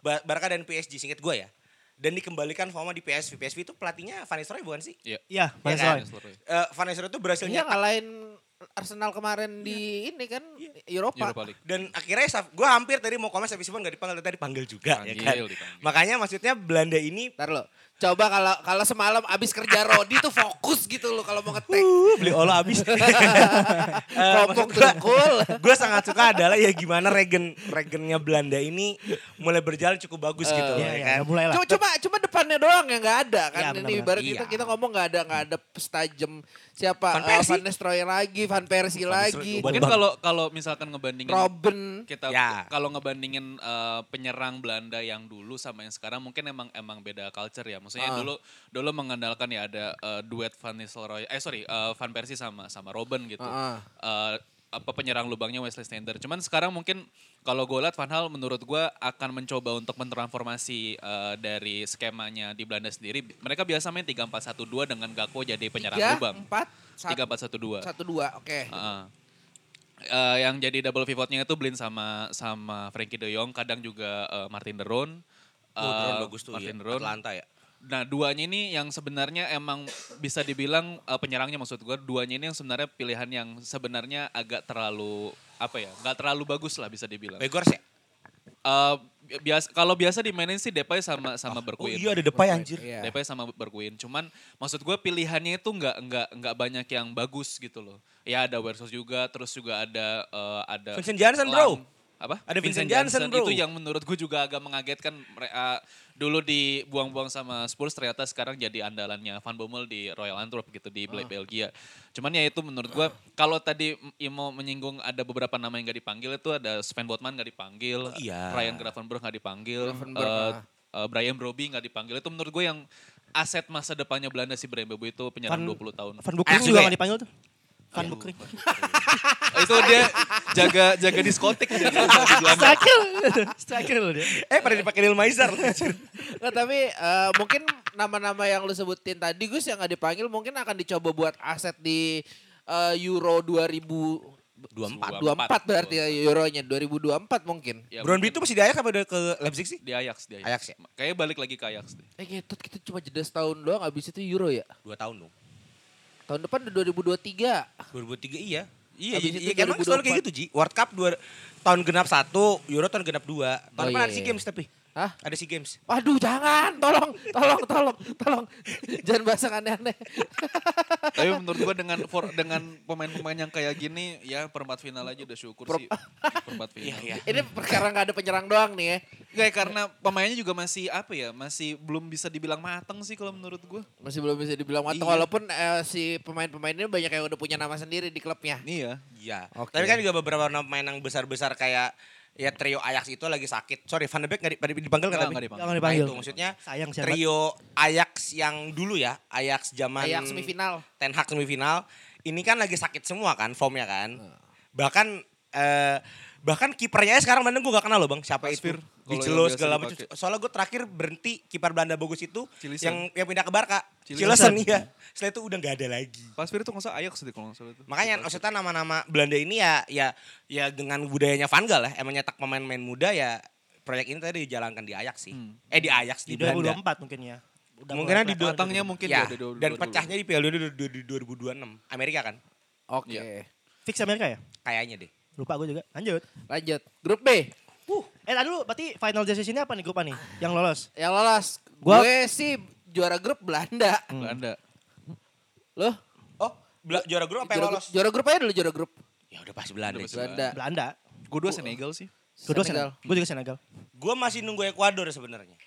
Speaker 3: Ba- Barca dan PSG, singkat gue ya. Dan dikembalikan forma di PSV. PSV itu pelatihnya Van Nistelrooy bukan sih?
Speaker 1: Iya.
Speaker 4: iya
Speaker 3: Iya
Speaker 4: Van
Speaker 3: kan?
Speaker 4: Nistelrooy.
Speaker 3: Eh, Van Nistelrooy itu berhasil
Speaker 2: Iya
Speaker 3: nyetak
Speaker 2: ngalahin Arsenal kemarin di ini kan Eropa.
Speaker 1: Europa League.
Speaker 3: Dan akhirnya gue hampir tadi mau komen Savi Simon gak dipanggil, tadi dipanggil juga. ya kan?
Speaker 1: Panggil, dipanggil.
Speaker 3: Makanya maksudnya Belanda ini
Speaker 2: Ntar lo. Coba kalau kalau semalam abis kerja Rodi tuh fokus gitu loh kalau mau ngetek.
Speaker 3: Uh, beli olah abis.
Speaker 2: Kopok dengkul.
Speaker 3: gue sangat suka adalah ya gimana regen regennya Belanda ini mulai berjalan cukup bagus gitu
Speaker 4: Iya,
Speaker 3: ya kan.
Speaker 4: mulai lah
Speaker 2: Cuma, cuma cuma depannya doang yang nggak ada kan
Speaker 4: Iya,
Speaker 2: ini
Speaker 4: benar-benar.
Speaker 2: ibarat kita
Speaker 3: Iya.
Speaker 2: kita ngomong nggak ada nggak ada setajem siapa
Speaker 3: Van
Speaker 2: Eh,
Speaker 3: Persie.
Speaker 2: Van Nistelrooy lagi Van Persie lagi
Speaker 1: Mungkin kalau kalau misalkan ngebandingin
Speaker 2: Robin
Speaker 1: kita
Speaker 3: Ya.
Speaker 1: kalau ngebandingin eh, penyerang Belanda yang dulu sama yang sekarang mungkin emang emang beda culture ya. Maksudnya
Speaker 2: Ah.
Speaker 1: dulu dulu mengandalkan ya ada eh, duet Van Nistelrooy eh sorry eh, Van Persie sama sama Robben gitu.
Speaker 2: Ah,
Speaker 1: Eh, apa penyerang lubangnya Wesley Sneijder. Cuman sekarang mungkin kalau gue lihat Van Hal menurut gue akan mencoba untuk mentransformasi eh, dari skemanya di Belanda sendiri. Mereka biasa main 3-4-1-2 dengan Gakpo jadi penyerang
Speaker 2: tiga
Speaker 1: lubang.
Speaker 2: empat satu
Speaker 1: 3-4-1-2.
Speaker 2: satu dua oke
Speaker 1: Heeh. Eh, yang jadi double pivotnya itu Blin sama sama Frankie De Jong, kadang juga eh, Martin De Roon.
Speaker 3: Oh, bagus tuh
Speaker 1: Martin
Speaker 3: ya.
Speaker 1: De Roon.
Speaker 3: Atlanta ya.
Speaker 1: Nah, duanya ini yang sebenarnya emang bisa dibilang eh, penyerangnya maksud gue, duanya ini yang sebenarnya pilihan yang sebenarnya agak terlalu apa ya, nggak terlalu bagus lah bisa dibilang.
Speaker 3: Begors ya?
Speaker 1: Eh, biasa kalau biasa dimainin sih Depay sama sama
Speaker 3: Oh
Speaker 1: Berkuin.
Speaker 3: iya ada Depay anjir.
Speaker 2: Iya.
Speaker 1: Depay sama Berkuin. Cuman maksud gue pilihannya itu nggak nggak nggak banyak yang bagus gitu loh. Ya ada Wersos juga, terus juga ada eh, ada
Speaker 3: Vincent Janssen, bro.
Speaker 1: Apa?
Speaker 3: Ada Vincent Janssen, bro.
Speaker 1: Itu yang menurut gue juga agak mengagetkan. Eh, dulu dibuang-buang sama Spurs ternyata sekarang jadi andalannya Van Bommel di Royal Antwerp gitu di Bel- Belgia. Cuman ya itu menurut gue kalau tadi Imo menyinggung ada beberapa nama yang nggak dipanggil itu ada Sven Botman nggak dipanggil,
Speaker 3: Oh, iya.
Speaker 1: Ryan Gravenberch nggak dipanggil,
Speaker 2: Gravenberch,
Speaker 1: eh,
Speaker 2: ah.
Speaker 1: eh, Brian Broby nggak dipanggil. Itu menurut gue yang aset masa depannya Belanda si Brian Broby itu penyerang
Speaker 4: Van-
Speaker 1: 20 tahun.
Speaker 4: Van
Speaker 3: Ajax
Speaker 4: juga
Speaker 3: ya?
Speaker 4: nggak dipanggil tuh Van Bukering
Speaker 1: itu dia jaga jaga diskotik dia
Speaker 4: striker striker loh dia
Speaker 3: Eh pada dipakai Lil Maizer.
Speaker 2: Nggak, tapi eh, mungkin nama-nama yang lu sebutin tadi Gus yang nggak dipanggil mungkin akan dicoba buat aset di eh, Euro 2024
Speaker 3: 24.
Speaker 2: berarti ya Euronya 2024 mungkin.
Speaker 1: Ya,
Speaker 3: Brown itu masih di Ajax apa udah ke Leipzig sih?
Speaker 1: di Ajax di Ajax.
Speaker 3: Ajax ya?
Speaker 1: Kayaknya balik lagi ke Ajax deh.
Speaker 2: Eh gitu kita cuma jeda setahun doang habis itu Euro ya.
Speaker 3: Dua tahun dong.
Speaker 2: Tahun depan udah 2023.
Speaker 3: 2003 iya. Iya, iya,
Speaker 2: itu
Speaker 3: iya, emang selalu kayak
Speaker 2: 2024.
Speaker 3: gitu Ji. World Cup dua, tahun genap satu, Euro tahun genap dua. Tahun
Speaker 2: Oh,
Speaker 3: depan
Speaker 2: iya,
Speaker 3: ada SEA
Speaker 2: iya.
Speaker 3: Games tapi.
Speaker 2: Hah?
Speaker 3: Ada SEA Games.
Speaker 2: Waduh jangan, tolong, tolong, tolong, tolong. Jangan bahas yang aneh-aneh.
Speaker 1: Tapi menurut gua dengan for, dengan pemain-pemain yang kayak gini ya perempat final aja udah syukur
Speaker 2: Per-
Speaker 1: sih. Perempat final.
Speaker 3: Iya, iya.
Speaker 2: Ini perkara nggak ada penyerang doang nih ya.
Speaker 1: Nggak, karena pemainnya juga masih apa ya, masih belum bisa dibilang matang sih kalau menurut gua.
Speaker 2: Masih belum bisa dibilang matang
Speaker 1: Iya.
Speaker 2: walaupun eh, si pemain-pemain ini banyak yang udah punya nama sendiri di klubnya.
Speaker 1: Iya.
Speaker 3: Iya.
Speaker 2: Oke.
Speaker 3: Tapi kan juga beberapa pemain yang besar-besar kayak ya trio Ajax itu lagi sakit. Sorry, Van de Beek nggak di- dipanggil kan
Speaker 1: Nggak,
Speaker 3: tapi?
Speaker 1: nggak dipanggil.
Speaker 3: Nah
Speaker 4: dipanggil
Speaker 3: itu maksudnya
Speaker 4: sayang siapa
Speaker 3: trio Ajax yang dulu ya, Ajax zaman
Speaker 2: Ajax semifinal.
Speaker 3: Ten Hag semifinal ini kan lagi sakit semua kan formnya kan. Bahkan eh, bahkan kipernya sekarang Belanda gue gak kenal loh bang siapa
Speaker 1: Pasveer,
Speaker 3: itu Dicelo segala macam soalnya gue terakhir berhenti kiper Belanda bagus itu
Speaker 1: Cilisan.
Speaker 3: yang yang pindah ke Barca.
Speaker 1: Cilisan
Speaker 3: iya setelah itu udah nggak ada lagi
Speaker 1: Pas Fir itu nggak salah Ajax deh kalau nggak salah itu.
Speaker 3: makanya maksudnya nama-nama Belanda ini ya ya ya dengan budayanya Van Gaal ya emang nyetak pemain-pemain muda ya proyek ini tadi dijalankan di Ajax sih
Speaker 1: Hmm.
Speaker 3: eh di Ajax
Speaker 4: Di
Speaker 3: di, Belanda
Speaker 4: 2024 mungkin ya. Udah
Speaker 3: Mungkin di
Speaker 4: gitu.
Speaker 1: mungkin
Speaker 3: ya,
Speaker 1: ya,
Speaker 3: dan pecahnya di Piala Dunia di, di, di 2026 Amerika kan
Speaker 2: Oke.
Speaker 1: Iya.
Speaker 4: Fix Amerika ya?
Speaker 3: kayaknya deh
Speaker 4: Lupa gue juga. Lanjut.
Speaker 2: Lanjut. Grup B.
Speaker 4: Uh, eh tadi dulu berarti final decision-nya apa nih grup nih? Yang lolos.
Speaker 2: Yang lolos.
Speaker 4: Gua-
Speaker 2: Gue sih juara grup Belanda.
Speaker 1: Belanda.
Speaker 2: Loh?
Speaker 3: oh Bela- juara grup apa yang lolos
Speaker 2: juara grup aja dulu juara grup.
Speaker 3: ya udah pasti Belanda
Speaker 1: Udah
Speaker 3: itu.
Speaker 1: pasti
Speaker 2: Belanda.
Speaker 4: Belanda.
Speaker 1: Gue dua Senegal sih.
Speaker 4: Kedua
Speaker 2: Senegal.
Speaker 4: Senegal. Gue juga Senegal.
Speaker 3: gue masih nunggu Ekuador sebenarnya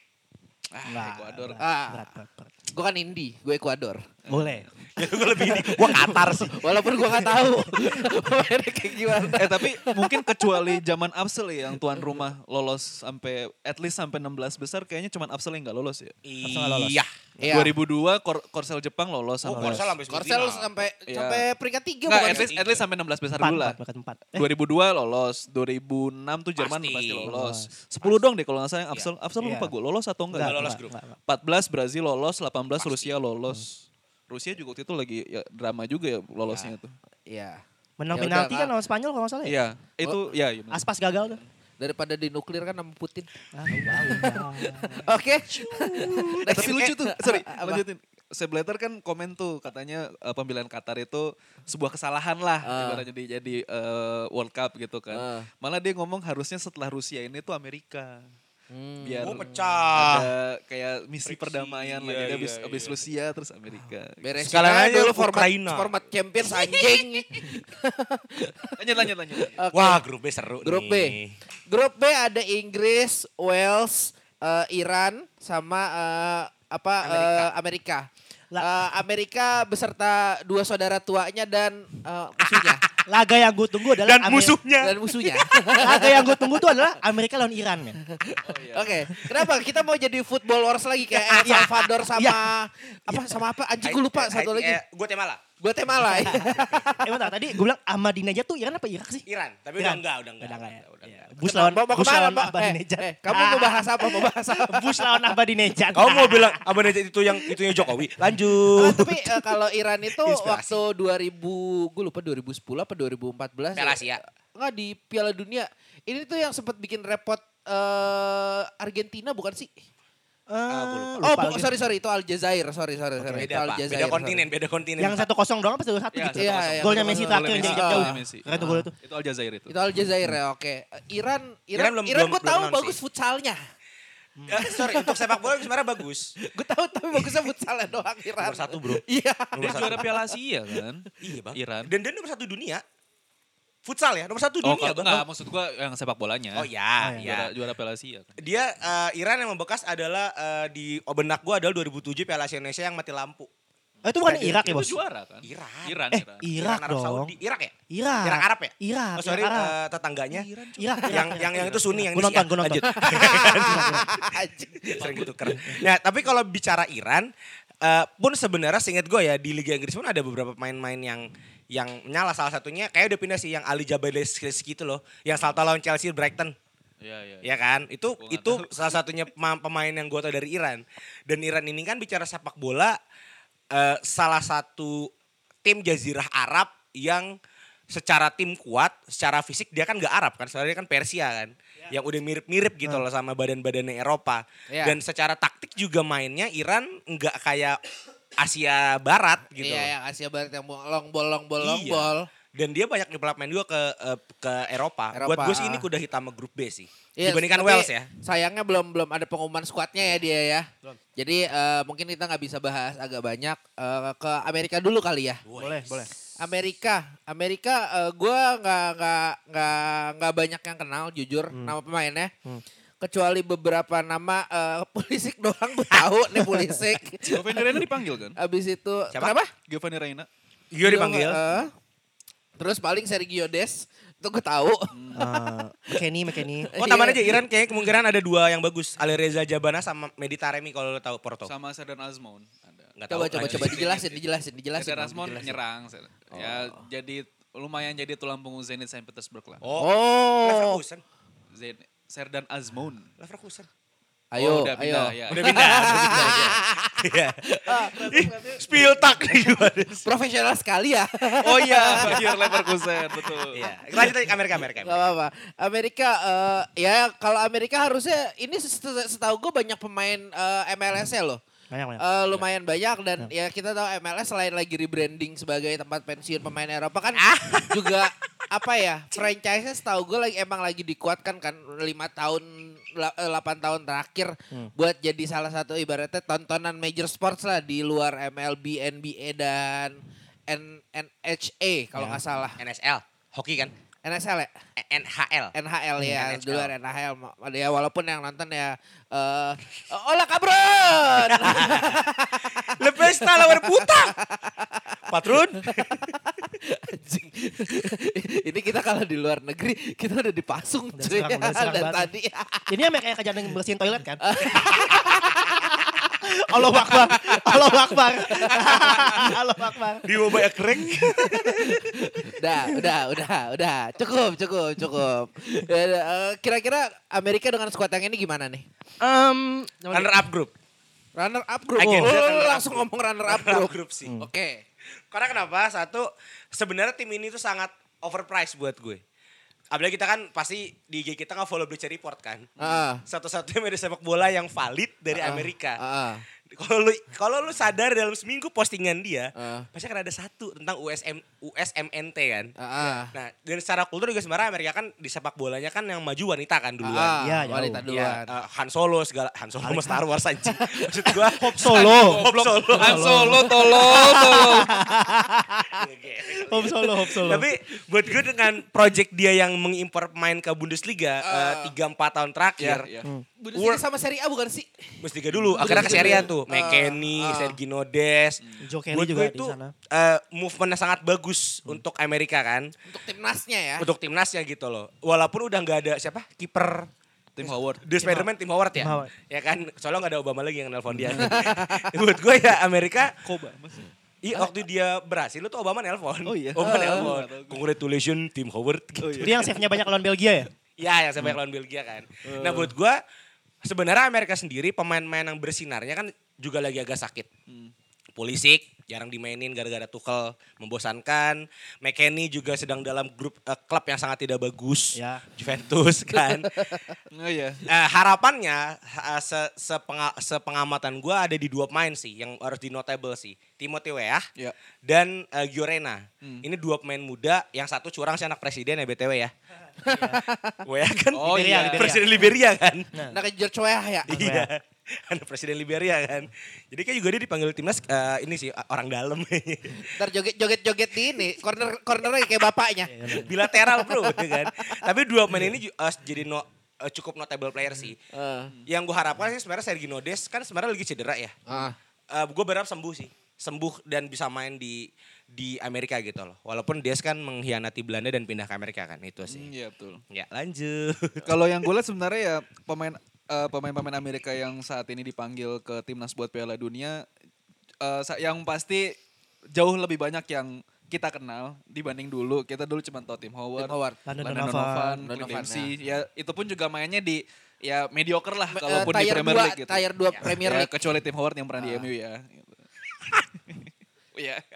Speaker 1: Ah,
Speaker 4: Nggak,
Speaker 1: Ekuador.
Speaker 4: berat,
Speaker 2: Ah.
Speaker 4: berat, berat, berat.
Speaker 2: Gue kan Indi, gue Ekuador.
Speaker 4: Boleh. [laughs]
Speaker 3: ya gue lebih ini gue Qatar sih
Speaker 2: Walaupun gue gak tahu [laughs] kayak gimana.
Speaker 1: eh tapi mungkin kecuali zaman Absel ya yang tuan rumah lolos sampai at least sampai 16 besar kayaknya cuman Absel yang nggak lolos ya.
Speaker 4: lolos.
Speaker 3: iya
Speaker 2: Iya.
Speaker 1: 2002 Kor Korsel Jepang lolos
Speaker 3: oh
Speaker 1: sama
Speaker 3: Korsel sampai
Speaker 2: Korsel sampai
Speaker 1: Iya.
Speaker 2: sampai peringkat tiga
Speaker 1: Nggak,
Speaker 2: bukan
Speaker 1: at least,
Speaker 2: sih?
Speaker 1: at least sampai 16 besar dulu lah.
Speaker 4: empat, peringkat empat. Eh,
Speaker 1: 2002 lolos, 2006 tuh Jerman
Speaker 3: Pasti.
Speaker 1: pasti, lolos. 10 dong deh kalau nggak salah yang Absel. Absel
Speaker 4: Iya.
Speaker 1: lupa gue lolos atau enggak.
Speaker 3: Nggak
Speaker 1: ya?
Speaker 3: lolos
Speaker 4: enggak,
Speaker 3: grup.
Speaker 4: enggak, enggak.
Speaker 1: 14 Brazil lolos, 18
Speaker 3: Pasti.
Speaker 1: Rusia lolos. Rusia juga waktu itu lagi ya, drama juga ya lolosnya tuh.
Speaker 2: Iya.
Speaker 4: Menang
Speaker 2: Ya
Speaker 4: penalti
Speaker 2: udah,
Speaker 4: kan lawan Spanyol kalau nggak salah ya?
Speaker 1: Iya, itu ya. iya benar.
Speaker 4: Aspas gagal tuh.
Speaker 2: Daripada di nuklir kan sama Putin.
Speaker 4: Ah. [laughs]
Speaker 2: Oke.
Speaker 1: Eh, tapi lucu tuh, sorry,
Speaker 2: Apa?
Speaker 1: lanjutin. Seblater kan komen tuh katanya eh, pemilihan Qatar itu sebuah kesalahan lah
Speaker 2: Ah.
Speaker 1: ibaratnya di jadi eh, World Cup gitu kan.
Speaker 2: Ah.
Speaker 1: Malah dia ngomong harusnya setelah Rusia ini tuh Amerika.
Speaker 2: Hmm.
Speaker 1: Biar
Speaker 3: Oh, pecah.
Speaker 1: ada kayak misi
Speaker 3: Friksi,
Speaker 1: perdamaian
Speaker 3: iya,
Speaker 1: abis,
Speaker 3: iya,
Speaker 1: abis
Speaker 3: iya.
Speaker 1: Rusia terus Amerika.
Speaker 2: Beresin
Speaker 3: Sekalian
Speaker 2: aja
Speaker 3: aja
Speaker 2: dulu format,
Speaker 3: Ukraina.
Speaker 2: format Champions anjing. [laughs]
Speaker 1: Lanjut, lanjut, lanjut.
Speaker 2: Oke.
Speaker 3: Wah grup B seru
Speaker 2: Grup B.
Speaker 3: nih.
Speaker 2: Grup B ada Inggris, Wales, eh, Iran sama eh, apa eh, Amerika. Eh, Amerika beserta dua saudara tuanya dan eh, musuhnya [laughs]
Speaker 4: Laga yang gue tunggu adalah
Speaker 3: Dan
Speaker 4: Amer-
Speaker 3: musuhnya.
Speaker 2: dan musuhnya.
Speaker 4: Laga yang gue tunggu tuh adalah Amerika lawan Iran men.
Speaker 2: Oke, kenapa kita mau jadi football wars lagi kayak El
Speaker 4: Iya.
Speaker 2: Salvador sama
Speaker 4: Iya.
Speaker 2: apa sama apa? Anjing gue lupa satu lagi.
Speaker 3: gue tema lah.
Speaker 2: Guatemala.
Speaker 4: eh bentar, tadi gue bilang Ahmadinejad tuh Iran apa Irak sih?
Speaker 3: Iran. Tapi
Speaker 4: Iran.
Speaker 3: udah enggak, udah enggak.
Speaker 4: Udah enggak ya?
Speaker 3: Udah
Speaker 4: Iya.
Speaker 3: enggak.
Speaker 4: Bush lawan
Speaker 2: mau, mau
Speaker 4: Bush
Speaker 2: ke mana,
Speaker 4: lawan
Speaker 2: Mbak?
Speaker 4: Ahmadinejad.
Speaker 2: Eh, eh, kamu mau bahas apa? Mau bahas apa?
Speaker 4: Bush lawan Ahmadinejad.
Speaker 3: Kamu mau bilang Ahmadinejad itu yang itunya Jokowi?
Speaker 4: Lanjut.
Speaker 2: Ah, tapi eh, kalau Iran itu
Speaker 3: Inspirasi.
Speaker 2: waktu 2000, gue lupa 2010 apa 2014.
Speaker 3: Piala Asia.
Speaker 2: Enggak di Piala Dunia. Ini tuh yang sempat bikin repot eh Argentina bukan sih?
Speaker 4: Eh,
Speaker 2: oh, bu- sorry sorry itu Aljazair, sorry sorry sorry. itu
Speaker 3: Beda apa?
Speaker 2: Aljazair,
Speaker 3: Beda
Speaker 2: sorry.
Speaker 3: kontinen, beda kontinen.
Speaker 4: Yang satu kosong doang apa satu satu
Speaker 1: Iya,
Speaker 4: gitu?
Speaker 2: Iya, iya.
Speaker 4: Golnya Messi terakhir yang jauh. Keren tuh gol itu.
Speaker 1: Itu Aljazair itu.
Speaker 2: Itu Aljazair ya, oke. Iran Iran
Speaker 3: Iran belum-
Speaker 2: Iran
Speaker 3: belum-
Speaker 2: gue tahu bagus futsalnya.
Speaker 3: Eh, sorry, untuk sepak bola sebenarnya bagus.
Speaker 2: Gue tahu tapi bagusnya futsalnya doang Iran.
Speaker 3: Nomor satu bro.
Speaker 2: Iya.
Speaker 1: Dia juara Piala Asia kan?
Speaker 3: Iya bang.
Speaker 1: Iran.
Speaker 3: Dan dia nomor satu dunia. Futsal ya, nomor satu
Speaker 1: Oh,
Speaker 3: dunia
Speaker 1: kalau
Speaker 3: bang.
Speaker 1: enggak, maksud gua yang sepak bolanya.
Speaker 3: Oh ya,
Speaker 4: Oh,
Speaker 1: Juara,
Speaker 3: ya.
Speaker 1: juara Piala Asia kan.
Speaker 3: Dia eh, Iran yang membekas adalah eh, di oh, benak gua adalah 2007 Piala Asia Indonesia yang mati lampu.
Speaker 4: Oh, itu bukan Irak ya
Speaker 1: Itu
Speaker 4: bos?
Speaker 1: juara kan?
Speaker 3: Iran.
Speaker 1: Iran,
Speaker 4: Eh,
Speaker 1: Iran.
Speaker 4: Irak
Speaker 3: Arab
Speaker 4: dong.
Speaker 3: Saudi. Irak ya?
Speaker 4: Irak.
Speaker 3: Irak Arab ya?
Speaker 4: Irak.
Speaker 3: Oh sorry,
Speaker 4: Irak Arab.
Speaker 3: eh, tetangganya.
Speaker 4: Irak.
Speaker 3: yang yang yang itu Sunni yang
Speaker 4: Gue
Speaker 3: ini
Speaker 4: nonton, gue nonton. [laughs]
Speaker 3: Lanjut. Sering gitu keren. Nah, tapi kalau bicara Iran eh, pun sebenarnya seingat gue ya di Liga Inggris pun ada beberapa pemain-pemain yang yang nyala salah satunya kayak udah pindah sih yang Ali Jabaleski gitu loh, yang salto lawan Chelsea Brighton.
Speaker 1: Iya, iya.
Speaker 3: Ya kan? Itu itu
Speaker 1: tahu.
Speaker 3: salah satunya pema- pemain yang gue tau dari Iran. Dan Iran ini kan bicara sepak bola eh, salah satu tim jazirah Arab yang secara tim kuat, secara fisik dia kan gak Arab kan, soalnya dia kan Persia kan. Yang udah mirip-mirip gitu loh sama badan-badannya Eropa.
Speaker 2: Iya.
Speaker 3: Dan secara taktik juga mainnya Iran nggak kayak Asia Barat gitu.
Speaker 2: Iya, yang Asia Barat yang long ball long ball long
Speaker 3: Iya.
Speaker 2: ball.
Speaker 3: Dan dia banyak development juga ke eh, ke Eropa.
Speaker 2: Eropa,
Speaker 3: Buat gue sih ini kuda hitam grup B sih.
Speaker 2: Iya,
Speaker 3: Dibandingkan Wales ya.
Speaker 2: Sayangnya belum belum ada pengumuman skuadnya ya dia ya. Jadi eh, mungkin kita nggak bisa bahas agak banyak Eh, ke Amerika dulu kali ya.
Speaker 4: Boleh, boleh.
Speaker 2: Amerika, Amerika eh, gue nggak nggak nggak nggak banyak yang kenal jujur nama pemainnya.
Speaker 4: Hmm.
Speaker 2: Kecuali beberapa nama eh, [laughs] Pulisic doang gue tahu nih Pulisic. [laughs]
Speaker 1: Giovanni Reina dipanggil kan?
Speaker 2: Abis itu
Speaker 3: Siapa?
Speaker 2: kenapa?
Speaker 1: Giovanni Reina.
Speaker 3: Iya dipanggil.
Speaker 2: Eh, terus paling Sergio Des Itu gue tahu.
Speaker 4: Eh, McKennie, McKennie. [laughs]
Speaker 3: Oh tambahan aja Iran kayaknya kemungkinan ada dua yang bagus. Alireza Jabana sama Medi Taremi kalau lo tahu Porto.
Speaker 1: Sama Serdan Azmoun ada.
Speaker 3: Nggak
Speaker 2: Coba
Speaker 3: tahu.
Speaker 2: coba coba dijelasin, dijelasin, dijelasin.
Speaker 1: Serdan
Speaker 2: Bang,
Speaker 1: Azmoun nyerang. Ya jadi lumayan jadi tulang punggung Zenit Saint Petersburg lah.
Speaker 3: Oh,
Speaker 2: Oh.
Speaker 3: Leverkusen.
Speaker 1: Zenit, Serdan Azmoun.
Speaker 3: Leverkusen.
Speaker 2: Ayo,
Speaker 1: Oh, udah
Speaker 2: ayo.
Speaker 1: pindah, ya.
Speaker 3: Udah pindah. udah pindah, [laughs] iya. Iya. Ih, Spill tak?
Speaker 2: Profesional sekali ya. [laughs]
Speaker 1: Oh iya, Bayer Leverkusen betul.
Speaker 3: Iya. Lanjut Amerika Amerika.
Speaker 2: Gak apa-apa. Amerika, eh, ya kalau Amerika harusnya ini set- setahu gue banyak pemain eh, MLS-nya loh.
Speaker 4: Banyak, banyak.
Speaker 2: Eh, lumayan banyak dan ya kita tahu MLS selain lagi rebranding sebagai tempat pensiun pemain Eropa kan juga apa ya franchise setahu gue lagi emang lagi dikuatkan kan lima tahun 8 tahun terakhir buat jadi salah satu ibaratnya tontonan major sports lah di luar MLB, NBA dan N NHA kalau
Speaker 4: Ya.
Speaker 2: nggak salah.
Speaker 3: NSL. Hoki kan?
Speaker 2: NSL ya?
Speaker 3: Eh, NHL.
Speaker 2: NHL ya,
Speaker 3: NHL.
Speaker 2: di luar NHL. Ya walaupun yang nonton ya eh Ola Cabron.
Speaker 3: Lebih lawan buta. Patrun.
Speaker 2: Anjing. Ini kita kalau di luar negeri kita udah dipasung
Speaker 4: Udah
Speaker 2: cuy.
Speaker 4: serang, udah serang
Speaker 2: Dan tadi
Speaker 4: Ini yang kayak kejadian bersihin toilet kan? [laughs] Allah Akbar. Allah Akbar. Allah Akbar.
Speaker 3: Di banyak kering.
Speaker 2: udah, udah, udah, udah. Cukup, cukup, cukup. Ya, eh, Kira-kira Amerika dengan skuad yang ini gimana nih?
Speaker 4: Um,
Speaker 3: Runner up group.
Speaker 2: Runner up group.
Speaker 3: Again,
Speaker 2: Oh,
Speaker 3: runner up
Speaker 2: langsung ngomong runner up
Speaker 3: Runner up
Speaker 2: group.
Speaker 3: group sih.
Speaker 2: Oke.
Speaker 3: Karena kenapa? Satu, sebenarnya tim ini tuh sangat overpriced buat gue. Apalagi kita kan pasti di IG kita nggak follow Bleacher Report kan.
Speaker 2: Ah.
Speaker 3: Satu-satunya media sepak bola yang valid dari
Speaker 2: Ah,
Speaker 3: Amerika.
Speaker 2: ah.
Speaker 3: Kalau lu kalau lu sadar dalam seminggu postingan dia,
Speaker 2: Ah.
Speaker 3: pasti akan ada satu tentang USM USMNT kan.
Speaker 2: Ah, ah.
Speaker 3: Nah, dan secara kultur juga sebenarnya Amerika kan di sepak bolanya kan yang maju wanita kan duluan.
Speaker 2: Ah,
Speaker 4: Iya,
Speaker 2: wanita
Speaker 3: Iya,
Speaker 2: duluan.
Speaker 3: eh, Han Solo segala Han Solo sama Star Wars anjing. [laughs] Maksud gua
Speaker 4: Hope Solo.
Speaker 3: Hope Solo.
Speaker 1: Han Solo tolong tolong. [laughs]
Speaker 4: Hope Solo, Hope Solo.
Speaker 3: Tapi buat gue dengan project dia yang mengimpor pemain ke Bundesliga eh, tiga empat tahun terakhir,
Speaker 1: Iya, iya.
Speaker 2: Bundesliga sama Serie A bukan sih?
Speaker 3: Bundesliga dulu, akhirnya ke Serie A tuh,
Speaker 2: Ah,
Speaker 3: McKennie,
Speaker 2: ah.
Speaker 3: Sergino Des.
Speaker 4: Joe Kelly
Speaker 3: Buat
Speaker 4: juga
Speaker 3: gue
Speaker 4: di
Speaker 3: itu
Speaker 4: sana.
Speaker 3: eh, movementnya sangat bagus untuk Amerika kan,
Speaker 2: Untuk timnasnya ya.
Speaker 3: untuk timnasnya gitu loh. Walaupun udah nggak ada siapa kiper
Speaker 1: Tim Howard.
Speaker 3: The Spider-Man Tim Howard ya?
Speaker 4: Tim Howard.
Speaker 3: Ya kan, soalnya nggak ada Obama lagi yang nelpon dia. [laughs] Buat gue ya Amerika,
Speaker 1: Koba
Speaker 3: iya waktu dia berhasil itu Obama nelpon.
Speaker 1: Oh iya?
Speaker 3: Obama
Speaker 1: Ah,
Speaker 3: nelpon. Congratulations Tim Howard.
Speaker 1: Oh
Speaker 3: Gitu.
Speaker 1: iya.
Speaker 4: Dia yang save-nya banyak lawan Belgia ya?
Speaker 3: Ya, yang saya lawan Belgia kan. Nah buat gue, sebenarnya Amerika sendiri pemain-pemain yang bersinarnya kan juga lagi agak sakit.
Speaker 1: Hmm.
Speaker 3: Pulisic jarang dimainin gara-gara Tuchel membosankan. McKennie juga sedang dalam grup eh, klub yang sangat tidak bagus.
Speaker 4: Ya.
Speaker 3: Juventus [laughs] kan.
Speaker 1: Oh iya.
Speaker 3: Eh, harapannya eh, se sepenga- sepengamatan gue ada di dua pemain sih yang harus di notable sih. Timothy Weah
Speaker 1: Ya.
Speaker 3: dan eh, Giorena.
Speaker 1: Hmm.
Speaker 3: Ini dua pemain muda yang satu curang sih anak presiden ya BTW ya. [laughs] Weah kan
Speaker 1: Oh
Speaker 4: Liberia,
Speaker 1: iya.
Speaker 4: Liberia.
Speaker 3: presiden Liberia kan.
Speaker 2: Nah, ke George Weah ya.
Speaker 3: Iya. [laughs] Anak presiden Liberia kan. Jadi kayak juga dia dipanggil timnas eh, ini sih orang dalam. [laughs]
Speaker 2: Ntar joget-joget-joget di ini. Corner cornernya kayak bapaknya. [laughs]
Speaker 3: Bilateral bro ya kan. Tapi dua pemain ini eh, jadi no, eh, cukup notable player sih.
Speaker 2: Eh,
Speaker 3: Yang gue harapkan sih sebenarnya Sergio Des kan sebenarnya lagi cedera ya.
Speaker 2: ah.
Speaker 3: gue berharap sembuh sih sembuh dan bisa main di di Amerika gitu loh walaupun Des kan mengkhianati Belanda dan pindah ke Amerika kan itu
Speaker 1: Hmm,
Speaker 3: sih
Speaker 1: Iya betul.
Speaker 3: ya lanjut
Speaker 1: Kalau yang gue lihat sebenarnya ya pemain eh, pemain-pemain Amerika yang saat ini dipanggil ke timnas buat Piala Dunia eh, sa- yang pasti jauh lebih banyak yang kita kenal dibanding dulu. Kita dulu cuma tahu Tim Howard,
Speaker 2: Tim Howard.
Speaker 4: Landon
Speaker 1: Landon
Speaker 4: Donovan.
Speaker 1: Donovan,
Speaker 2: Donovan,
Speaker 1: Dempsey. Ya itu pun juga mainnya di ya mediocre lah kalaupun di
Speaker 2: tier
Speaker 1: Premier
Speaker 2: dua-
Speaker 1: League gitu.
Speaker 2: tier dua Premier
Speaker 1: Ya,
Speaker 2: League.
Speaker 1: kecuali Tim Howard yang pernah di
Speaker 2: Ah.
Speaker 1: MU ya. [laughs] gitu. Iya. [laughs]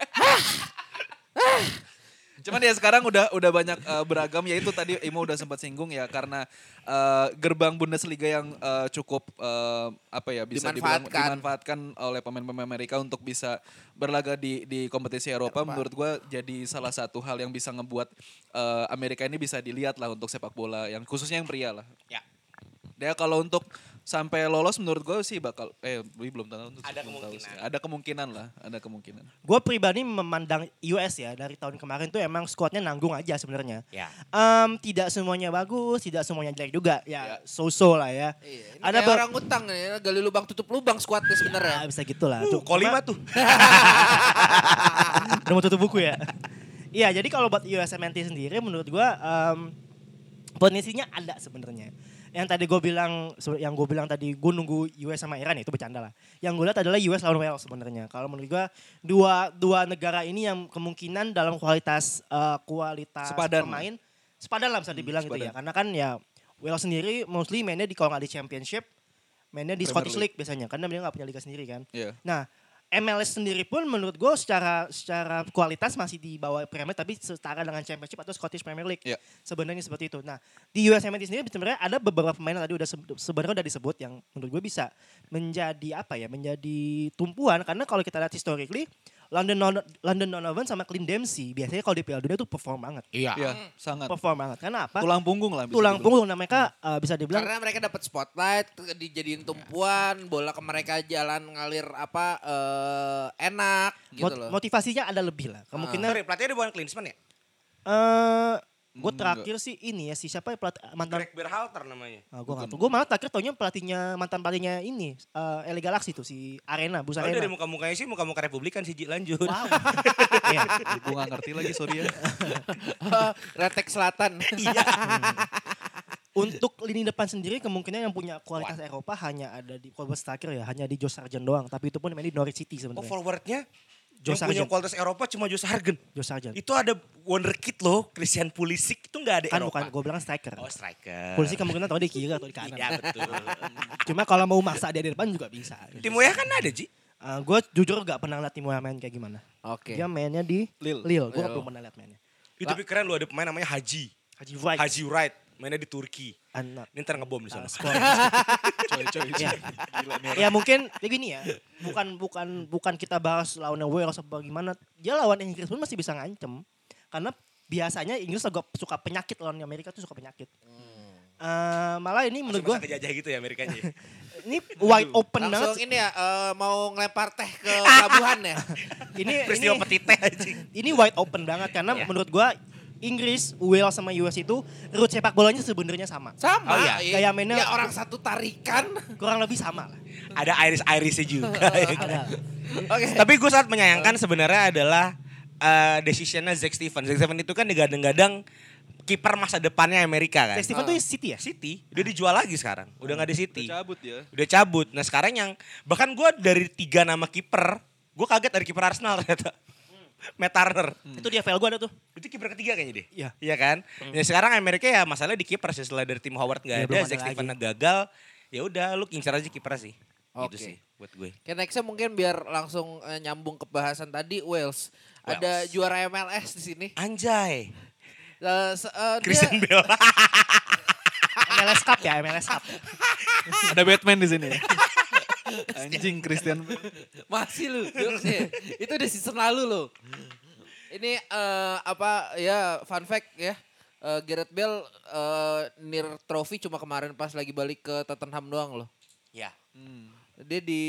Speaker 1: Cuman ya sekarang udah udah banyak eh, beragam ya itu tadi Imo udah sempat singgung ya karena eh, gerbang Bundesliga yang eh, cukup eh, apa ya bisa dibilang
Speaker 2: Dimanfaatkan.
Speaker 1: dimanfaatkan oleh pemain-pemain Amerika untuk bisa berlaga di di kompetisi Eropa, menurut gua jadi salah satu hal yang bisa ngebuat eh, Amerika ini bisa dilihat lah untuk sepak bola yang khususnya yang pria lah.
Speaker 3: ya
Speaker 1: Ya kalau untuk sampai lolos menurut gue sih bakal eh belum tahu
Speaker 3: Ada
Speaker 1: belum tahu sih.
Speaker 3: kemungkinan.
Speaker 1: Ada kemungkinan lah, ada kemungkinan.
Speaker 4: Gue pribadi memandang US ya dari tahun kemarin tuh emang squadnya nanggung aja sebenarnya.
Speaker 3: ya
Speaker 4: Em, tidak semuanya bagus, tidak semuanya jelek juga. Ya,
Speaker 1: Ya.
Speaker 4: so-so lah ya.
Speaker 2: Iya, ini
Speaker 4: Ada
Speaker 2: kayak
Speaker 4: ber-
Speaker 2: orang utang nih, gali lubang tutup lubang skuadnya sebenarnya.
Speaker 4: Ya, bisa gitu lah.
Speaker 3: uh,
Speaker 4: Tuh,
Speaker 3: kolima tuh [laughs]
Speaker 4: Udah mau tutup buku ya. Iya, jadi kalau buat USMNT sendiri menurut gua em, potensinya ada sebenarnya. Yang tadi gue bilang, yang gue bilang tadi gue nunggu US sama Iran ya, itu bercanda lah. Yang gue lihat adalah US lawan Wales sebenarnya. Kalau menurut gua dua dua negara ini yang kemungkinan dalam kualitas eh, kualitas
Speaker 1: Sepadan.
Speaker 4: pemain sepadan lah bisa dibilang gitu ya. Karena kan ya Wales sendiri mostly mainnya di kalau nggak di Championship, mainnya di
Speaker 1: Premier
Speaker 4: Scottish
Speaker 1: League.
Speaker 4: League biasanya. Karena dia nggak punya liga sendiri kan.
Speaker 1: Iya.
Speaker 4: Nah, MLS sendiri pun menurut gue secara secara kualitas masih di bawah Premier tapi setara dengan Championship atau Scottish Premier League.
Speaker 1: Iya.
Speaker 4: Sebenarnya seperti itu. Nah, di USMNT sendiri sebenarnya ada beberapa pemain yang tadi udah se- sebenarnya udah disebut yang menurut gue bisa menjadi apa ya? Menjadi tumpuan karena kalau kita lihat historically London Don- London Donovan sama Clint Dempsey biasanya kalau di Piala Dunia tuh perform banget.
Speaker 2: Iya.
Speaker 1: Iya, sangat.
Speaker 4: Perform banget. Karena apa?
Speaker 1: Tulang punggung lah bisa
Speaker 4: Tulang
Speaker 1: dibilang.
Speaker 4: punggung nah mereka uh, bisa dibilang
Speaker 2: Karena mereka dapat spotlight, dijadiin tumpuan, bola ke mereka jalan ngalir apa eh, enak gitu
Speaker 4: mot-
Speaker 2: loh.
Speaker 4: motivasinya ada lebih lah. Kemungkinan
Speaker 3: Sorry, pelatihnya bukan Klinsmann ya?
Speaker 4: eh gue
Speaker 1: Enggak.
Speaker 4: terakhir sih ini ya si siapa ya pelatih mantan
Speaker 3: Greg Berhalter namanya.
Speaker 4: Ah, gue nggak tahu. Gue malah terakhir taunya pelatihnya mantan pelatihnya ini eh LA Galaxy tuh si Arena, Bus
Speaker 3: Oh
Speaker 4: Arena.
Speaker 3: dari muka-mukanya sih muka-muka Republikan sih Ji lanjut.
Speaker 4: Wow. [laughs] Iya.
Speaker 1: Gue gak ngerti lagi sorry ya. [laughs]
Speaker 2: Retek Selatan. [laughs]
Speaker 4: Untuk lini depan sendiri kemungkinan yang punya kualitas Eropa hanya ada di Robert Staker ya, hanya di Joe Sargent doang. Tapi itu pun main di Norwich City
Speaker 3: Oh
Speaker 4: sebenarnya.
Speaker 3: forwardnya
Speaker 4: Joe
Speaker 3: yang punya kualitas Eropa cuma Joe Sargent.
Speaker 4: Joe Sargent.
Speaker 3: Itu ada wonderkid loh, Christian Pulisic itu nggak ada
Speaker 4: Kan
Speaker 3: Eropa.
Speaker 4: bukan, gue bilang striker.
Speaker 3: Oh striker.
Speaker 4: Polisi kemungkinan tahu di kiri atau di kanan.
Speaker 3: Iya betul. [laughs]
Speaker 4: Cuma kalau mau maksa dia di depan juga bisa.
Speaker 3: Tim Weah kan ada Ji.
Speaker 4: gue jujur gak pernah lihat tim West main kayak gimana.
Speaker 2: Oke.
Speaker 4: Dia mainnya di
Speaker 1: Lille.
Speaker 4: Lille. Gue belum pernah lihat mainnya.
Speaker 3: Itu tapi keren lu ada pemain namanya Haji.
Speaker 4: Haji Wright.
Speaker 3: Haji Wright. Mainnya di Turki.
Speaker 4: Anak.
Speaker 3: Ini ntar ngebom di sana. [laughs]
Speaker 1: Coy coy. coy.
Speaker 4: Ya.
Speaker 1: Gila nih
Speaker 4: ya mungkin ya gini ya bukan bukan bukan kita bahas lawan Wales apa gimana dia lawan Inggris pun masih bisa ngancem karena biasanya Inggris agak suka penyakit lawan Amerika tuh suka penyakit Eh, malah ini menurut gue
Speaker 3: kejajah gitu ya Amerikanya. ya? [laughs]
Speaker 4: ini wide open
Speaker 2: Langsung
Speaker 4: banget
Speaker 2: ini ya eh, mau ngelempar teh ke pelabuhan ya. [laughs]
Speaker 4: ini
Speaker 3: Peristiwa
Speaker 4: ini,
Speaker 3: petite anjing.
Speaker 4: ini wide open banget karena
Speaker 3: Iya.
Speaker 4: menurut gue Inggris, Wales sama US itu root sepak bolanya sebenarnya sama
Speaker 2: Sama.
Speaker 3: Oh iya.
Speaker 2: iya.
Speaker 4: Kayak mainnya-
Speaker 2: Ya orang satu tarikan.
Speaker 4: kurang lebih sama lah
Speaker 3: Ada iris-irisnya juga. [laughs] ya kan?
Speaker 2: Oke.
Speaker 3: Tapi gue sangat menyayangkan sebenarnya adalah eh decisionnya Zack Steven. Zack Steven itu kan digadang-gadang kiper masa depannya Amerika kan.
Speaker 4: Jack Steven tuh City ya
Speaker 3: City udah dijual lagi sekarang. Udah nggak di City.
Speaker 1: Udah cabut ya.
Speaker 3: Udah cabut. Nah sekarang yang bahkan gue dari tiga nama kiper, gue kaget dari kiper Arsenal ternyata. Matt Turner.
Speaker 4: itu dia file gue ada tuh
Speaker 3: Itu kiper ketiga kayaknya deh.
Speaker 4: Iya.
Speaker 3: Iya kan? Ya sekarang Amerika ya masalah di kiper sih setelah dari tim Howard nggak
Speaker 4: Ya,
Speaker 3: ada, Zack. Steven gagal. Ya udah lu incar aja kiper sih.
Speaker 2: Oke.
Speaker 3: Gitu sih buat gue.
Speaker 2: Oke, nextnya mungkin biar langsung eh, nyambung ke bahasan tadi Wales. Ada juara MLS di sini.
Speaker 3: Anjay.
Speaker 2: Eh, se- eh, dia-
Speaker 3: Christian Bale. [laughs]
Speaker 4: MLS Cup ya MLS Cup
Speaker 1: Ada Batman di sini. [laughs] Anjing Christian.
Speaker 2: Masih lu, jokesnya. itu udah season lalu loh. Ini eh, apa ya fun fact ya. Eh, Gareth Bale eh, near trophy cuma kemarin pas lagi balik ke Tottenham doang loh.
Speaker 3: ya.
Speaker 2: Dia di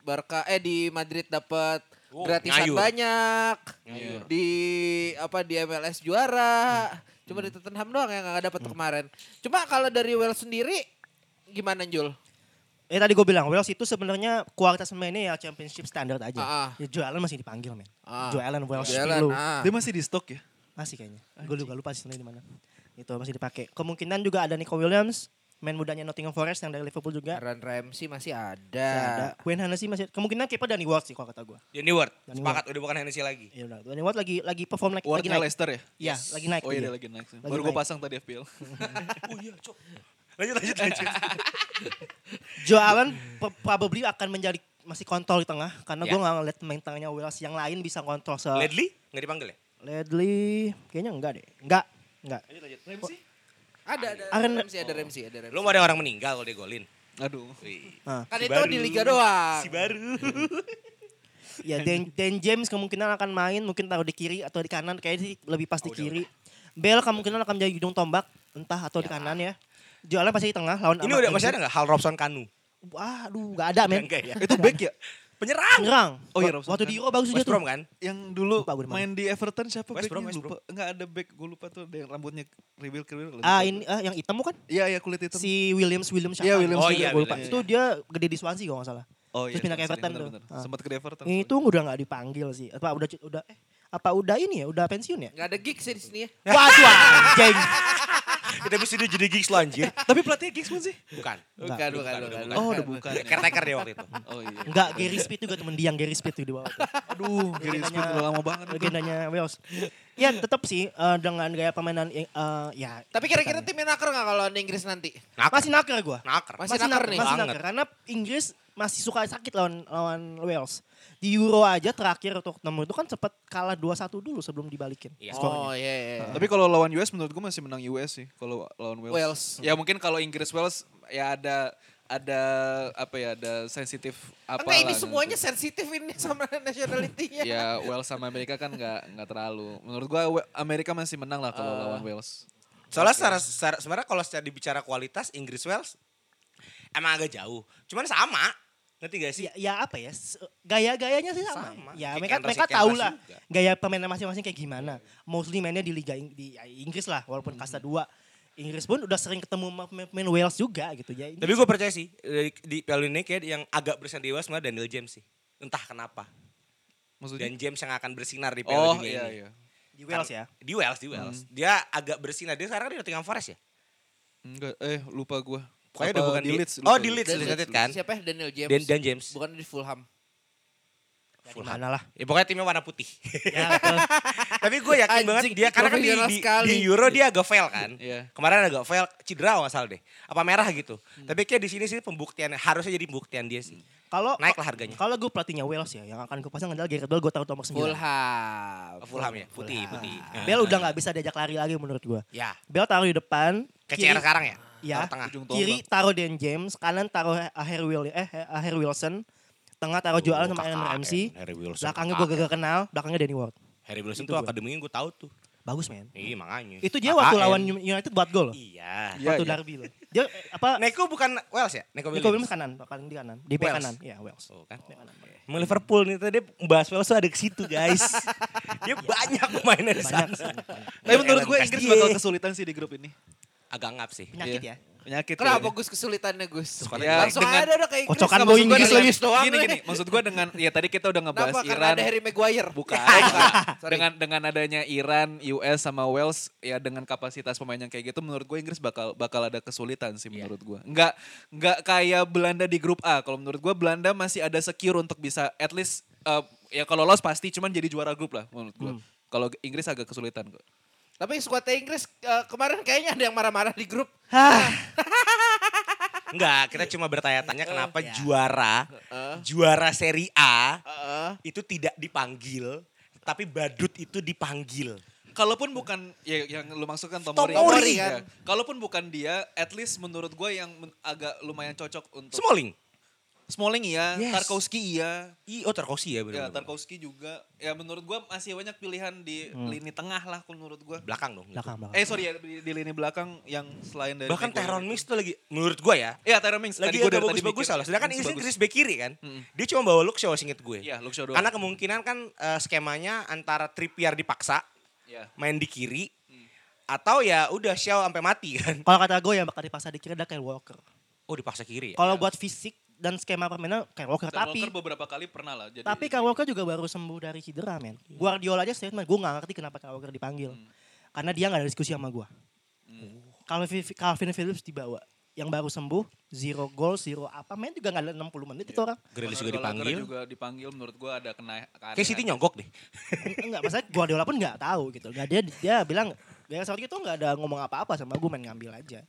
Speaker 2: Barca eh di Madrid dapat
Speaker 3: Oh,
Speaker 2: gratisan
Speaker 3: ngayur.
Speaker 2: banyak.
Speaker 3: Ngayur.
Speaker 2: Di apa di MLS juara. Cuma di Tottenham doang yang nggak dapat tuh kemarin. Cuma kalau dari Wales sendiri gimana Jul?
Speaker 4: Eh tadi gue bilang Wales itu sebenarnya kualitas pemainnya ya championship standard aja.
Speaker 2: Ah, ah.
Speaker 4: Ya Joe Allen masih dipanggil men.
Speaker 2: Ah.
Speaker 4: Joe Allen Wales
Speaker 2: Joe Allen,
Speaker 4: dulu.
Speaker 2: ah.
Speaker 1: Dia masih di stok ya?
Speaker 4: Masih kayaknya. Gue lupa lupa sih di mana. Itu masih dipakai. Kemungkinan juga ada Nico Williams, main mudanya Nottingham Forest yang dari Liverpool juga.
Speaker 2: Aaron Ramsey masih
Speaker 4: Masih
Speaker 2: ada.
Speaker 4: ada. Wayne Hennessy masih keemungkinan kiper Danny Ward sih kalau kata gue.
Speaker 3: Danny Ward.
Speaker 4: Danny
Speaker 3: Sepakat udah bukan Hennessy lagi.
Speaker 4: Iya udah. Danny Ward lagi lagi perform lagi, lagi
Speaker 1: Wardnya
Speaker 4: naik.
Speaker 1: Leicester ya?
Speaker 4: Iya, lagi naik.
Speaker 1: Oh iya
Speaker 4: dia.
Speaker 1: lagi naik. sih.
Speaker 4: Lagi
Speaker 1: Baru gue pasang tadi FPL. [laughs]
Speaker 3: Oh iya, cok. Lanjut, lanjut, [laughs] lanjut.
Speaker 4: Joe Allen p- probably akan menjadi masih kontrol di tengah karena
Speaker 3: Ya.
Speaker 4: gue nggak ngeliat main tengahnya Wales yang lain bisa kontrol se
Speaker 3: Ledley nggak dipanggil ya?
Speaker 4: Ledley kayaknya enggak deh enggak enggak
Speaker 3: Lanjut, lanjut. Ramsey?
Speaker 2: Ada ada
Speaker 4: Aaron-
Speaker 2: Ramsey, ada Ramsey, ada Ramsey.
Speaker 3: Lu mau ada orang meninggal kalau dia golin?
Speaker 1: Aduh.
Speaker 4: Nah,
Speaker 2: Kan
Speaker 3: Si
Speaker 2: itu
Speaker 3: baru.
Speaker 2: di liga doang.
Speaker 3: Si baru.
Speaker 4: ya Dan, Dan James kemungkinan akan main mungkin taruh di kiri atau di kanan kayaknya sih lebih pas di
Speaker 3: Oh, udah,
Speaker 4: kiri Bell kemungkinan akan menjadi hidung tombak entah atau di kanan ya Allen pasti di tengah lawan
Speaker 3: Ini udah masih ada nggak Hal Robson Kanu?
Speaker 4: Wah, aduh nggak ada men
Speaker 3: Enggak ya.
Speaker 1: Itu back ya?
Speaker 3: Penyerang.
Speaker 4: Nyerang
Speaker 1: Oh iya, Robson
Speaker 4: waktu di
Speaker 1: kan.
Speaker 4: Euro bagus juga
Speaker 3: West Brom kan?
Speaker 1: Yang dulu
Speaker 4: Lupa gue
Speaker 1: main di Everton siapa
Speaker 3: West Brom, West
Speaker 1: lupa. Enggak ada back, gue lupa tuh ada yang rambutnya kriwil kriwil.
Speaker 4: ah ini ah, yang hitam bukan
Speaker 1: Iya iya kulit hitam.
Speaker 4: si Williams Williams
Speaker 1: Iya,
Speaker 4: siapa?
Speaker 1: Williams
Speaker 3: Oh iya,
Speaker 1: gua lupa.
Speaker 4: Itu dia gede di Swansea kalau nggak salah
Speaker 1: Oh
Speaker 4: terus pindah ke
Speaker 1: sorry,
Speaker 4: Everton tuh.
Speaker 1: Sempat ke Everton.
Speaker 4: itu udah nggak dipanggil sih apa udah udah eh apa udah ini ya, udah pensiun ya?
Speaker 2: Gak ada gigs ya di sini ya.
Speaker 4: Waduh anjing. [laughs]
Speaker 3: Kita mesti dia jadi gigs lo anjir.
Speaker 1: Tapi pelatihnya Giggs bukan sih?
Speaker 3: Bukan.
Speaker 2: Bukan, bukan, bukan.
Speaker 1: Oh udah bukan.
Speaker 3: Caretaker dia waktu itu.
Speaker 1: Oh iya.
Speaker 4: Enggak, Gary Speed juga temen dia yang Gary Speed tuh di bawah.
Speaker 1: Aduh, Gary Speed udah lama banget.
Speaker 4: Legendanya Wales. Ya tetap sih eh, dengan gaya permainan eh, ya
Speaker 2: Tapi kira-kira timnya naker gak kalau di Inggris nanti?
Speaker 4: masih naker gue.
Speaker 3: Naker.
Speaker 2: Masih naker nih.
Speaker 4: Masih naker karena Inggris masih suka sakit lawan lawan Wales. Di Euro aja terakhir untuk nomor itu kan sempat kalah 2-1 dulu sebelum dibalikin
Speaker 3: Iya.
Speaker 4: skornya.
Speaker 2: Oh iya, iya.
Speaker 1: Tapi kalau lawan US menurut gue masih menang US sih. Kalau lawan Wales.
Speaker 2: Wales.
Speaker 1: Ya mungkin kalau Inggris Wales ya ada ada apa ya ada sensitif apa
Speaker 2: Enggak ini semuanya
Speaker 1: gitu.
Speaker 2: sensitif ini sama [laughs] nationality-nya.
Speaker 1: Ya Wales sama Amerika kan nggak nggak terlalu. Menurut gua Amerika masih menang lah kalau lawan Wales.
Speaker 3: Soalnya secara, secara- sebenarnya kalau secara dibicara kualitas Inggris Wales emang agak jauh. Cuman sama. Ngerti gak sih?
Speaker 4: Ya, ya apa ya gaya-gayanya sih sama.
Speaker 3: Sama.
Speaker 4: Ya mereka mereka tahu lah
Speaker 3: juga.
Speaker 4: gaya pemainnya masing-masing kayak gimana. Mostly mainnya di Liga Ing- di ya, Inggris lah walaupun kasta 2. Inggris pun udah sering ketemu sama pemain Wales juga gitu ya.
Speaker 3: Tapi gue percaya sih di, di Piala Dunia kayak yang agak bersinar di Wales malah Daniel James sih. Entah kenapa.
Speaker 1: Maksudnya?
Speaker 3: Dan James yang akan bersinar di Piala
Speaker 1: Oh
Speaker 3: Dunia
Speaker 1: iya
Speaker 3: ini.
Speaker 1: iya.
Speaker 4: di Wales ya.
Speaker 3: Di Wales, di Wales. Dia agak bersinar. Dia sekarang di Nottingham Forest ya?
Speaker 1: Enggak, eh lupa gua.
Speaker 3: Pokoknya
Speaker 1: Apa
Speaker 3: udah bukan
Speaker 1: di Leeds.
Speaker 3: Oh, di. Leeds. United kan?
Speaker 2: Siapa ya? Daniel James.
Speaker 3: Dan, dan James.
Speaker 2: Bukan di Fulham.
Speaker 4: Mana lah.
Speaker 3: Ya pokoknya timnya warna putih.
Speaker 4: Ya. [laughs]
Speaker 3: Tapi gue yakin banget
Speaker 2: Anjing,
Speaker 3: dia karena kan di, di, di Euro dia agak fail kan.
Speaker 1: Iya.
Speaker 3: Kemarin agak fail cedera nggak salah deh. Apa merah gitu. Tapi kayak di sini sih pembuktian harusnya jadi pembuktian dia sih.
Speaker 4: Kalau
Speaker 3: Naik lah harganya.
Speaker 4: Kalau gue pelatihnya Wales ya, yang akan gue pasang adalah Gareth Bale, gue tahu nomor 9.
Speaker 2: Fulham.
Speaker 3: Fulham ya, putih, putih.
Speaker 4: Bale udah nggak bisa diajak lari lagi menurut gue.
Speaker 3: Ya,
Speaker 4: Bale taruh di depan,
Speaker 3: CR sekarang ya.
Speaker 4: Ya,
Speaker 3: Taruh tengah.
Speaker 1: Ujung
Speaker 4: kiri taruh Dan James, kanan taruh Harry Will eh Harry Wilson, tengah taruh Joe Allen sama Aaron Ramsey,
Speaker 3: Harry Wilson.
Speaker 4: belakangnya gue gak kenal, belakangnya Danny Ward.
Speaker 3: Harry Wilson
Speaker 4: Itu
Speaker 3: tuh akademinya gue tahu tuh.
Speaker 4: Bagus men.
Speaker 3: Iya makanya.
Speaker 4: Itu dia waktu lawan United buat gol loh.
Speaker 3: Iya.
Speaker 1: Iya,
Speaker 4: waktu
Speaker 1: iya.
Speaker 4: derby loh. Dia apa?
Speaker 3: Neko bukan Wales ya? Neko
Speaker 4: Nico
Speaker 3: Williams.
Speaker 4: Williams kanan, paling di kanan, di
Speaker 3: Wales.
Speaker 4: kanan. Iya, Wales.
Speaker 3: Oh, kan?
Speaker 4: Bek kanan.
Speaker 3: Emang Liverpool nih tadi bahas Wales tuh ada ke situ guys. [laughs] dia banyak pemainnya di
Speaker 4: Banyak
Speaker 3: sana.
Speaker 1: Tapi menurut gue Inggris bakal kesulitan sih di grup ini.
Speaker 3: Agak ngap sih.
Speaker 4: Penyakit
Speaker 1: Iya.
Speaker 4: ya.
Speaker 1: Penyakit.
Speaker 2: Kenapa
Speaker 1: ya.
Speaker 2: Gus kesulitannya Gus?
Speaker 1: Ya,
Speaker 2: Langsung
Speaker 1: dengan-
Speaker 2: ada udah kayak Inggris.
Speaker 4: Kocokan
Speaker 2: Nggak
Speaker 4: gua Inggris lagi.
Speaker 2: Doang
Speaker 1: gini gini, maksud gue dengan ya tadi kita udah ngebahas
Speaker 2: Kenapa? Karena
Speaker 1: Iran.
Speaker 2: ada Harry Maguire.
Speaker 1: Bukan. [laughs]
Speaker 2: Sorry.
Speaker 1: dengan dengan adanya Iran, US sama Wales ya dengan kapasitas pemain yang kayak gitu menurut gue Inggris bakal bakal ada kesulitan sih menurut gue. Enggak enggak kayak Belanda di grup A. Kalau menurut gue Belanda masih ada secure untuk bisa at least eh, ya kalau lolos pasti cuman jadi juara grup lah menurut gue. Kalau Inggris agak kesulitan kok.
Speaker 2: Tapi skuadnya Inggris eh, kemarin kayaknya ada yang marah-marah di grup. [laughs]
Speaker 3: Enggak, kita cuma bertanya-tanya kenapa
Speaker 4: ya.
Speaker 3: juara
Speaker 2: Heeh.
Speaker 3: juara Serie A
Speaker 2: Heeh.
Speaker 3: itu tidak dipanggil, tapi badut itu dipanggil.
Speaker 1: Kalaupun bukan ya yang lu maksudkan Tomori,
Speaker 3: Tomori,
Speaker 1: ya.
Speaker 2: kan?
Speaker 1: Kalaupun bukan dia, at least menurut gue yang agak lumayan cocok untuk
Speaker 3: Smalling.
Speaker 1: Smalling iya,
Speaker 3: Yes.
Speaker 1: Tarkowski iya.
Speaker 3: I, oh Tarkowski ya
Speaker 1: Ya,
Speaker 3: benar.
Speaker 1: Tarkowski juga. Ya menurut gua masih banyak pilihan di lini tengah lah kalau menurut gua.
Speaker 3: Belakang dong.
Speaker 4: Belakang, belakang.
Speaker 1: Eh sorry ya di, di lini belakang yang selain dari
Speaker 3: Bahkan
Speaker 1: itu.
Speaker 3: Mings tuh lagi menurut gua ya.
Speaker 1: Iya Tyrone Mings.
Speaker 3: Lagi
Speaker 1: gua tadi
Speaker 3: bagus-bagus
Speaker 1: mikir.
Speaker 3: salah. Sedangkan
Speaker 1: bagus.
Speaker 3: Inggris back kiri kan.
Speaker 1: Mm-mm.
Speaker 3: Dia cuma bawa Luke Shaw singkat gue.
Speaker 1: Iya, Luke Shaw doang.
Speaker 3: Karena kemungkinan kan eh, skemanya antara Trippier dipaksa
Speaker 1: Iya.
Speaker 3: main di kiri atau ya udah Shaw sampai mati kan.
Speaker 4: Kalau kata gue yang bakal dipaksa di kiri ada Kyle Walker.
Speaker 3: Oh dipaksa kiri ya.
Speaker 4: Kalau buat fisik dan skema permainan Kyle Walker.
Speaker 1: Kyle
Speaker 4: tapi
Speaker 1: Walker beberapa kali pernah lah jadi
Speaker 4: tapi Kyle Walker juga baru sembuh dari cedera men. Guardiola aja statement gue gak ngerti kenapa Kyle Walker dipanggil. Karena dia gak ada diskusi sama gue. Calvin, Calvin Phillips dibawa. Yang baru sembuh, zero goal, zero apa. Main juga gak ada 60 menit itu orang.
Speaker 3: Grealish juga dipanggil.
Speaker 1: juga dipanggil menurut gua ada kena
Speaker 3: Kayak City nyogok deh.
Speaker 4: Enggak, maksudnya Guardiola pun gak tahu gitu. Gak dia dia bilang, Gaya Southgate itu gak ada ngomong apa-apa sama gue main ngambil aja.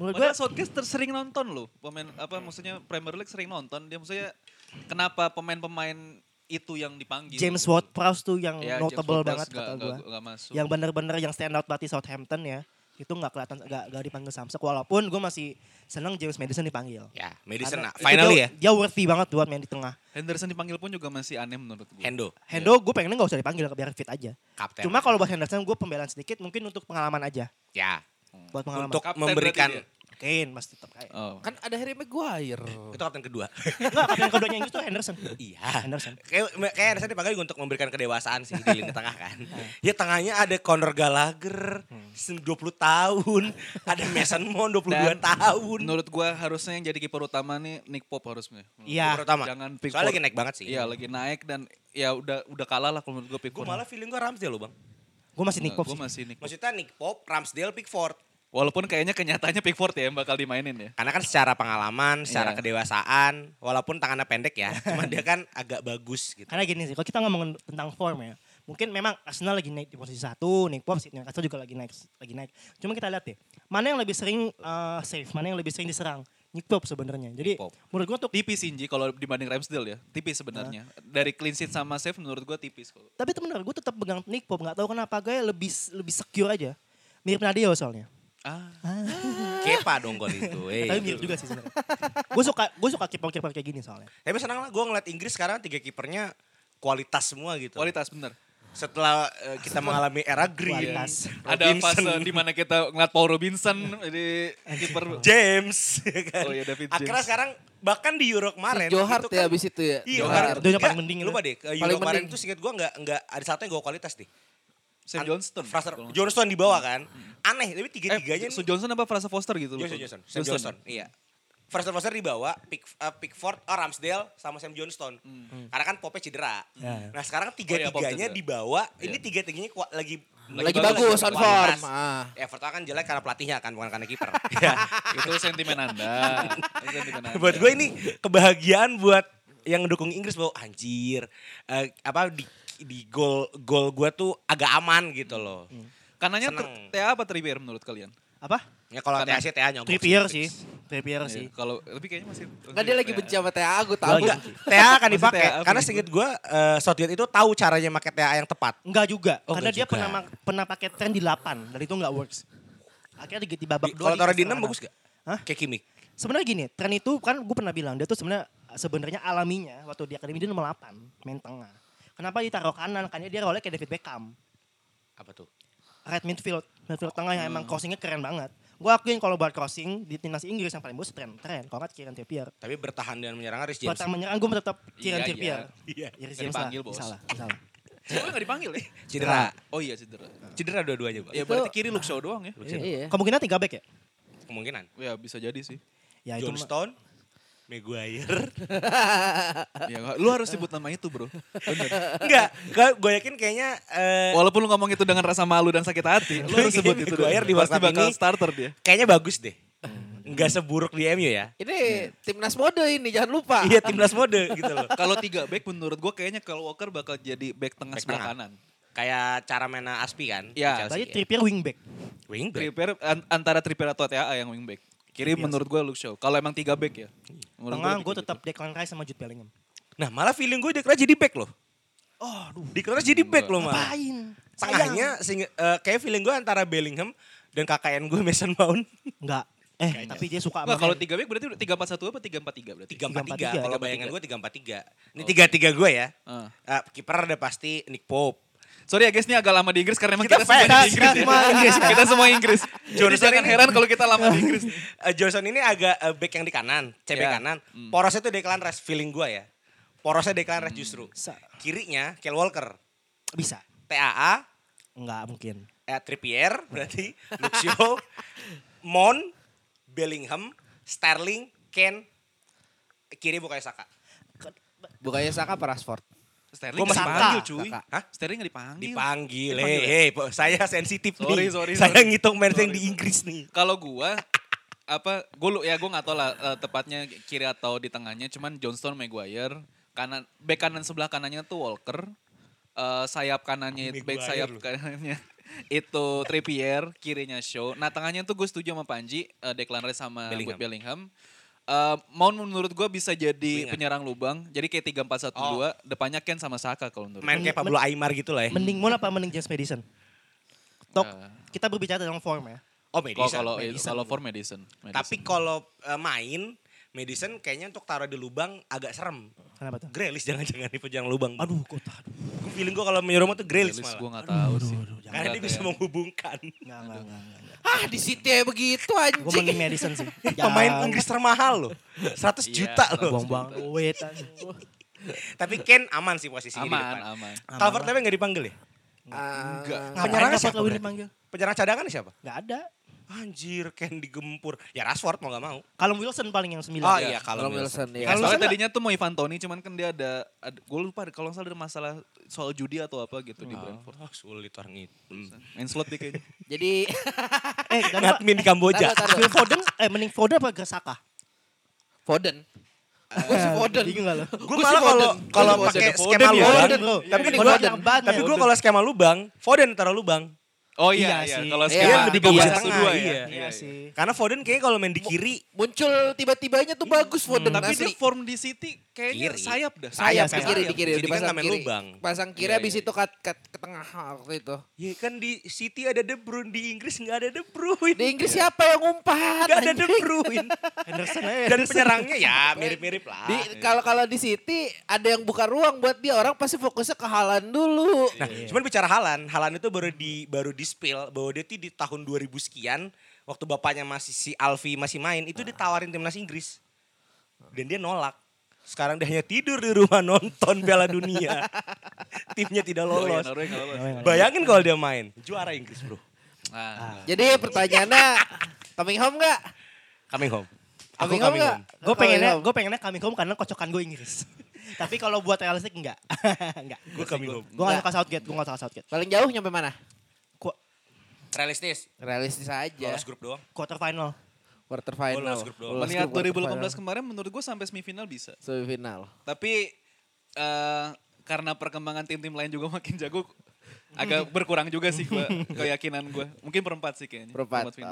Speaker 4: Menurut gue
Speaker 1: Southgate ter- sering nonton loh. Pemain apa maksudnya Premier League sering nonton. Dia maksudnya kenapa pemain-pemain itu yang dipanggil?
Speaker 4: James Ward-Prowse tuh yang
Speaker 1: Ya,
Speaker 4: notable banget
Speaker 1: nggak-
Speaker 4: kata gue. Yang bener-bener yang stand out berarti Southampton ya. Itu gak kelihatan, gak, gak dipanggil Samsek. Walaupun gue masih seneng James Madison dipanggil.
Speaker 3: Ya, Madison nah, finally
Speaker 4: dia,
Speaker 3: ya.
Speaker 4: Dia worthy banget buat main di tengah.
Speaker 1: Henderson dipanggil pun juga masih aneh menurut gue.
Speaker 3: Hendo,
Speaker 4: Hendo gue pengennya gak usah dipanggil biar fit aja.
Speaker 3: kapten.
Speaker 4: Cuma kalau buat Henderson gue pembelaan sedikit mungkin untuk pengalaman aja.
Speaker 3: ya
Speaker 4: Buat pengalaman.
Speaker 3: untuk
Speaker 1: Kapten
Speaker 3: memberikan
Speaker 4: Kane masih tetap kayak.
Speaker 1: Oh.
Speaker 2: Kan ada Harry Maguire.
Speaker 3: Itu kapten kedua. [laughs]
Speaker 4: Enggak, kapten keduanya Inggris tuh Henderson.
Speaker 3: iya.
Speaker 4: Henderson.
Speaker 3: Kayak kayak Anderson dipanggil untuk memberikan kedewasaan sih di lini tengah kan. [laughs] ya tengahnya ada Conor Gallagher 20 tahun, ada Mason Mount 22
Speaker 1: Dan
Speaker 3: tahun.
Speaker 1: Menurut gua harusnya yang jadi kiper utama nih Nick Pope harusnya.
Speaker 4: Iya.
Speaker 3: Pertama.
Speaker 1: Jangan
Speaker 3: Soalnya
Speaker 1: Pickford.
Speaker 3: lagi naik banget sih.
Speaker 1: Iya lagi naik dan ya udah udah kalah lah kalau menurut gue
Speaker 3: Gue
Speaker 1: Pickford.
Speaker 3: malah feeling gue Ramsdale loh bang.
Speaker 4: Gue masih Nick Pope
Speaker 1: Gue
Speaker 4: sih.
Speaker 1: masih Nick Pope.
Speaker 3: Maksudnya Nick Pope, Ramsdale, Pickford.
Speaker 1: Walaupun kayaknya kenyataannya Pickford ya yang bakal dimainin ya.
Speaker 3: Karena kan secara pengalaman, secara
Speaker 1: Iya.
Speaker 3: kedewasaan, walaupun tangannya pendek ya, [laughs] cuma dia kan agak bagus gitu.
Speaker 4: Karena gini sih, kalau kita ngomongin tentang form ya, mungkin memang Arsenal lagi naik di posisi satu, Nick Pope, Newcastle juga lagi naik, lagi naik. Cuma kita lihat deh, mana yang lebih sering uh, save, mana yang lebih sering diserang. Nick Pope sebenarnya. Jadi
Speaker 3: Pope.
Speaker 4: menurut gua tuh,
Speaker 1: Tipis Inji kalau dibanding Ramsdale ya. Tipis sebenarnya. Dari clean sheet sama save menurut gue tipis kok.
Speaker 4: tapi itu benar, gue tetap pegang Nick Pope. Nggak tahu kenapa gue lebih lebih secure aja. Mirip Nadio soalnya.
Speaker 1: Ah.
Speaker 3: Kepa dong gol itu. [laughs] eh.
Speaker 4: Tapi mirip juga sih sebenarnya. gue suka gue suka kiper-kiper kayak gini soalnya.
Speaker 3: Tapi senang lah gue ngeliat Inggris sekarang tiga kipernya kualitas semua gitu.
Speaker 1: Kualitas bener.
Speaker 3: Setelah eh, kita mengalami era Green,
Speaker 4: Kualitas.
Speaker 1: Ada fase di mana kita ngeliat Paul Robinson jadi kiper. [laughs]
Speaker 3: James, ya [laughs] kan?
Speaker 1: Oh iya, David
Speaker 3: Akhirnya
Speaker 1: James.
Speaker 3: sekarang bahkan di Euro kemarin
Speaker 2: Si Johar
Speaker 3: itu
Speaker 2: tuh ya abis itu ya.
Speaker 3: Iya,
Speaker 4: Johar. yang paling mending
Speaker 3: Lupa deh, Euro
Speaker 2: Paling
Speaker 3: kemarin
Speaker 2: mending.
Speaker 3: itu singkat gue nggak nggak ada satu yang gue kualitas deh.
Speaker 1: Sam Johnston.
Speaker 3: Fraser, Johnston di bawah kan. Aneh, tapi tiga-tiganya
Speaker 1: Eh, Johnson apa Fraser Foster gitu?
Speaker 3: Johnson,
Speaker 1: lupa.
Speaker 3: Johnson, Sam Johnson, iya. Fraser Foster dibawa, Pick, uh, Pickford, oh Ramsdale sama Sam Johnston. Karena kan Pope cedera.
Speaker 4: Ya.
Speaker 3: Nah sekarang
Speaker 1: Hmm. Oh iya,
Speaker 3: tiga-tiganya
Speaker 1: cedera.
Speaker 3: dibawa, ini
Speaker 1: Iya.
Speaker 3: tiga-tiganya kua- lagi
Speaker 2: Lagi
Speaker 1: bagus,
Speaker 2: bagus on form. Ah.
Speaker 3: Everton kan jelek karena pelatihnya kan, bukan karena kiper. [laughs]
Speaker 1: Itu sentimen Anda. Itu sentimen Anda.
Speaker 3: buat gue ini kebahagiaan buat yang mendukung Inggris bahwa anjir eh, apa di di gol gol gue tuh agak aman gitu loh.
Speaker 1: Kanannya
Speaker 3: Seneng.
Speaker 1: ter- TA apa Trippier menurut kalian?
Speaker 4: Apa?
Speaker 3: Ya kalau TA sih TA nyogok.
Speaker 4: Trippier
Speaker 3: fix.
Speaker 4: sih. Trippier sih.
Speaker 1: Iya, Kalau tapi kayaknya masih
Speaker 2: Nggak dia lagi benci sama TA, gue
Speaker 4: Gua
Speaker 2: tahu.
Speaker 4: enggak.
Speaker 3: TA akan dipakai karena singkat gue uh, Southgate itu tahu caranya pakai TA yang tepat.
Speaker 4: Enggak juga.
Speaker 3: Oh,
Speaker 4: karena
Speaker 3: enggak
Speaker 4: dia
Speaker 3: juga.
Speaker 4: pernah pernah pakai tren di 8 dan itu enggak works. Akhirnya di, di babak dua
Speaker 3: Kalau taruh di
Speaker 4: dikasih
Speaker 3: 6 bagus gak?
Speaker 4: Hah?
Speaker 3: Kayak Kimik.
Speaker 4: Sebenarnya gini, tren itu kan gue pernah bilang dia tuh sebenarnya sebenarnya alaminya waktu di akademi dia nomor 8, main tengah. Kenapa ditaruh kanan? Karena dia role kayak David Beckham.
Speaker 3: Apa tuh?
Speaker 4: Right midfield, midfield tengah yang emang crossingnya keren banget. Gue akuin kalau buat crossing di timnas Inggris yang paling bagus tren, tren. Kalau nggak Kieran Trippier.
Speaker 3: Tapi bertahan dan menyerang Rhys James.
Speaker 4: Yang menyerang gue tetap Kieran
Speaker 1: Iya,
Speaker 4: Trippier.
Speaker 3: Iya.
Speaker 4: Iris
Speaker 1: Nggak
Speaker 4: James
Speaker 1: dipanggil, Bos.
Speaker 4: salah, salah.
Speaker 1: Oh, nggak dipanggil ya?
Speaker 3: Cedera.
Speaker 1: Oh iya cedera.
Speaker 3: Cedera dua-duanya, Pak.
Speaker 1: Ya berarti kiri Shaw doang ya?
Speaker 2: Iya.
Speaker 4: Kemungkinan tiga back ya?
Speaker 3: Kemungkinan.
Speaker 1: Ya bisa jadi sih.
Speaker 4: Ya itu mah-
Speaker 3: Johnston, Maguire. [laughs]
Speaker 1: Ya, lu harus sebut nama itu bro. Bener.
Speaker 3: Enggak, gue yakin kayaknya eh,
Speaker 1: Walaupun lu ngomong itu dengan rasa malu dan sakit hati, lu harus sebut itu.
Speaker 3: Maguire di
Speaker 1: Pasti bakal
Speaker 3: ini-
Speaker 1: starter dia.
Speaker 3: kayaknya bagus deh. Enggak seburuk di MU ya.
Speaker 2: Ini timnas mode ini, jangan lupa.
Speaker 3: Iya timnas mode gitu loh. [laughs]
Speaker 1: Kalau tiga back menurut gue kayaknya kalau Walker bakal jadi back tengah
Speaker 3: Back
Speaker 1: sebelah
Speaker 3: tengah.
Speaker 1: kanan.
Speaker 3: Kayak cara mainnya Aspi kan.
Speaker 1: Iya.
Speaker 3: Chelsea
Speaker 4: Tadi
Speaker 3: ya.
Speaker 4: Trippier wingback.
Speaker 3: Wingback.
Speaker 1: Trippier an- antara Trippier atau TAA yang wingback. Kiri
Speaker 4: Trippier
Speaker 1: menurut gue Luke Shaw. Kalau emang tiga back ya. Menurut
Speaker 4: Tengah gue
Speaker 1: gitu.
Speaker 4: tetap Declan Rice sama Jude Bellingham.
Speaker 3: Nah malah feeling gue Declan jadi back loh.
Speaker 4: Oh, aduh.
Speaker 3: Declan Rice jadi back loh malah.
Speaker 4: Ngapain?
Speaker 3: Tengahnya eh, kayak feeling gue antara Bellingham dan KKN gue [laughs] Mason Mount.
Speaker 4: Enggak. Eh, tapi dia suka
Speaker 1: Enggak,
Speaker 4: sama
Speaker 1: kalau tiga back berarti tiga empat satu apa tiga empat tiga berarti?
Speaker 3: Tiga empat tiga.
Speaker 4: 3-4-3.
Speaker 3: Kalau bayangan
Speaker 1: 3-4-3.
Speaker 3: gue tiga empat tiga. Ini tiga tiga gue ya.
Speaker 1: Ah.
Speaker 3: Eh, Kiper ada pasti Nick Pope.
Speaker 1: Sorry ya guys, ini agak lama di Inggris karena emang
Speaker 3: Kita
Speaker 1: kita, semua di Inggris. [laughs]
Speaker 4: kita semua
Speaker 1: ya.
Speaker 4: Inggris.
Speaker 1: kita semua Inggris.
Speaker 3: Johnson
Speaker 1: jangan
Speaker 3: ini-
Speaker 1: heran kalau kita lama di [laughs] Inggris.
Speaker 3: Eh, Johnson ini agak eh, back yang di kanan, CB
Speaker 1: Iya.
Speaker 3: kanan. Porosnya tuh Declan Rice feeling gue ya. Porosnya Declan Rice justru.
Speaker 4: Sa-
Speaker 3: Kirinya Kyle Walker.
Speaker 4: Bisa.
Speaker 3: TAA,
Speaker 4: Enggak mungkin.
Speaker 3: eh, Trippier berarti, Luxio, Mon, Bellingham, Sterling, Ken, kiri bukannya Saka.
Speaker 2: Bukannya Saka apa Rashford?
Speaker 1: Sterling
Speaker 3: masih
Speaker 1: dipanggil
Speaker 2: Saka.
Speaker 1: cuy.
Speaker 2: Saka.
Speaker 1: Hah? Sterling nggak dipanggil.
Speaker 3: Dipanggil,
Speaker 1: Dipanggil
Speaker 3: hei,
Speaker 1: ya?
Speaker 3: hei, po- saya sensitif
Speaker 1: Sorry,
Speaker 3: nih.
Speaker 1: sorry,
Speaker 3: saya
Speaker 1: sorry.
Speaker 3: ngitung match yang di
Speaker 1: sorry.
Speaker 3: Inggris nih.
Speaker 1: Kalau gua apa gue lu ya gue nggak tahu lah eh, tepatnya kiri atau di tengahnya cuman Johnston Maguire kanan back kanan sebelah kanannya tuh Walker eh, sayap kanannya itu back sayap
Speaker 3: lu.
Speaker 1: kanannya [laughs] itu Trippier kirinya Shaw nah tengahnya tuh gue setuju sama Panji eh, Declan Rice sama
Speaker 3: Bellingham.
Speaker 1: Bellingham, Eh, Mount menurut gue bisa jadi
Speaker 3: Winger.
Speaker 1: penyerang lubang jadi kayak tiga empat satu dua depannya Ken sama Saka kalau menurut
Speaker 3: Main kayak Pablo Aymar gitu lah ya.
Speaker 4: Mending Mon apa mending James Madison? Tok,
Speaker 1: Eh.
Speaker 4: kita berbicara tentang form ya.
Speaker 3: Oh, Madison.
Speaker 1: kalau
Speaker 4: Madison.
Speaker 1: kalau for Madison, Madison.
Speaker 3: Tapi kalau eh, main, Madison kayaknya untuk taruh di lubang agak serem.
Speaker 4: Kenapa tuh?
Speaker 3: Grealish [laughs] jangan-jangan di penyerang lubang.
Speaker 4: Aduh, kok aduh.
Speaker 3: Gue feeling gue kalau menyerang tuh Grealish malah.
Speaker 1: gue gak tahu sih.
Speaker 4: aduh, jangan.
Speaker 3: Karena dia
Speaker 1: Enggak
Speaker 3: bisa
Speaker 1: kayak-
Speaker 3: menghubungkan.
Speaker 4: Enggak, enggak, enggak. enggak.
Speaker 2: Ah di City ya begitu
Speaker 4: Gue
Speaker 2: anjing.
Speaker 4: mending Madison sih. [laughs]
Speaker 3: Pemain Inggris termahal loh. 100
Speaker 1: Iya,
Speaker 3: juta loh.
Speaker 4: Buang-buang duit.
Speaker 3: Tapi Ken aman sih posisinya di
Speaker 1: Aman,
Speaker 3: depan.
Speaker 1: aman.
Speaker 3: Calvert Lewin gak dipanggil ya?
Speaker 2: Ah,
Speaker 3: Penyerangnya
Speaker 4: Penyerangnya
Speaker 3: siapa
Speaker 4: dipanggil?
Speaker 3: Penyerang cadangan siapa?
Speaker 4: Enggak ada.
Speaker 3: Anjir, Ken digempur. Ya Rashford mau gak mau.
Speaker 4: Kalau Wilson paling yang sembilan.
Speaker 3: Oh
Speaker 1: Iya,
Speaker 3: iya, kalau
Speaker 2: Kalau Wilson ya.
Speaker 4: Kalau
Speaker 1: Soalnya
Speaker 4: Wilson
Speaker 1: tadinya tuh mau Ivan Toni cuman kan dia ada, ada gue lupa kalau nggak salah ada masalah soal judi atau apa gitu di Brentford.
Speaker 3: Oh, sulit orang itu.
Speaker 1: Main slot dia kayaknya. [laughs]
Speaker 2: Jadi [laughs]
Speaker 4: Eh, dan
Speaker 3: Ngadmin di Kamboja.
Speaker 2: Taruh, taruh.
Speaker 4: Phil Foden, eh mending Foden apa Gresaka?
Speaker 2: Foden. Gue sih Foden.
Speaker 4: Gak lo?
Speaker 3: Gue
Speaker 2: Gua
Speaker 3: malah
Speaker 2: sih
Speaker 3: kalau
Speaker 2: Foden.
Speaker 3: kalau pakai
Speaker 1: Foden.
Speaker 3: skema
Speaker 1: Foden ya?
Speaker 3: lubang,
Speaker 4: Foden, bro.
Speaker 2: Tapi
Speaker 4: Foden
Speaker 2: Foden.
Speaker 3: tapi gue kalau skema lubang, Foden taruh lubang.
Speaker 1: Oh iya,
Speaker 4: Iya
Speaker 1: iya.
Speaker 4: sih.
Speaker 1: Kalau
Speaker 2: Iya, di
Speaker 1: di
Speaker 2: bawah
Speaker 1: bawah
Speaker 3: tengah,
Speaker 1: dua
Speaker 3: iya.
Speaker 1: ya.
Speaker 4: Iya sih.
Speaker 3: Karena Foden kayaknya kalau main di kiri,
Speaker 2: Muncul tiba-tibanya tuh bagus Foden
Speaker 1: Tapi
Speaker 2: asli.
Speaker 1: dia form di City kayaknya
Speaker 3: Kiri.
Speaker 1: sayap dah.
Speaker 2: Sayap
Speaker 4: sayap.
Speaker 2: di kiri di kiri
Speaker 3: kan
Speaker 2: dipasang
Speaker 3: main
Speaker 2: kiri.
Speaker 3: lubang.
Speaker 2: Pasang kiri
Speaker 1: Iya,
Speaker 2: habis
Speaker 1: iya.
Speaker 2: itu ke, ke, ke tengah waktu itu.
Speaker 3: ya kan di City ada De Bruyne, di Inggris nggak ada De Bruyne.
Speaker 2: Di Inggris siapa yang umpat?
Speaker 3: Nggak ada De? Bruyne. [laughs]
Speaker 4: Henderson.
Speaker 3: Dan penyerangnya ya [laughs] mirip-mirip lah.
Speaker 2: Di kalau kalau di City ada yang buka ruang buat dia orang pasti fokusnya ke Halan dulu.
Speaker 3: Nah, cuman bicara Halan, Halan itu baru di baru di spill bahwa dia tuh di tahun 2000 sekian waktu bapaknya masih si Alfi masih main itu ditawarin timnas Inggris. Dan dia nolak. Sekarang dia hanya tidur di rumah [laughs] nonton Piala Dunia. [laughs] Timnya tidak lolos.
Speaker 1: Nggak.
Speaker 3: Bayangin kalau dia main, juara Inggris, Bro.
Speaker 1: Ah.
Speaker 2: Jadi pertanyaannya coming home nggak?
Speaker 3: Coming home. Aku
Speaker 2: Coming home
Speaker 3: coming
Speaker 2: nggak?
Speaker 3: home.
Speaker 4: Gue pengennya, gue pengennya coming home karena kocokan gue Inggris. [laughs] Tapi kalau buat realistik enggak. enggak.
Speaker 3: Gue coming home.
Speaker 4: Gue gak suka Southgate, gue gak suka Southgate.
Speaker 2: Paling jauh nyampe mana?
Speaker 3: Realistis.
Speaker 2: Realistis aja.
Speaker 3: Lolos grup doang.
Speaker 4: quarter final.
Speaker 2: Quarter
Speaker 3: Oh,
Speaker 2: final.
Speaker 3: lolos grup doang.
Speaker 2: Lolos
Speaker 1: Melihat
Speaker 2: grup, quarter
Speaker 1: 2018
Speaker 2: final.
Speaker 1: kemarin menurut gue sampai semifinal bisa.
Speaker 2: semifinal.
Speaker 1: Tapi eh karena perkembangan tim-tim lain juga makin jago, agak [laughs] berkurang juga sih gua, keyakinan gue. Mungkin perempat sih kayaknya.
Speaker 2: Perempat.
Speaker 1: final.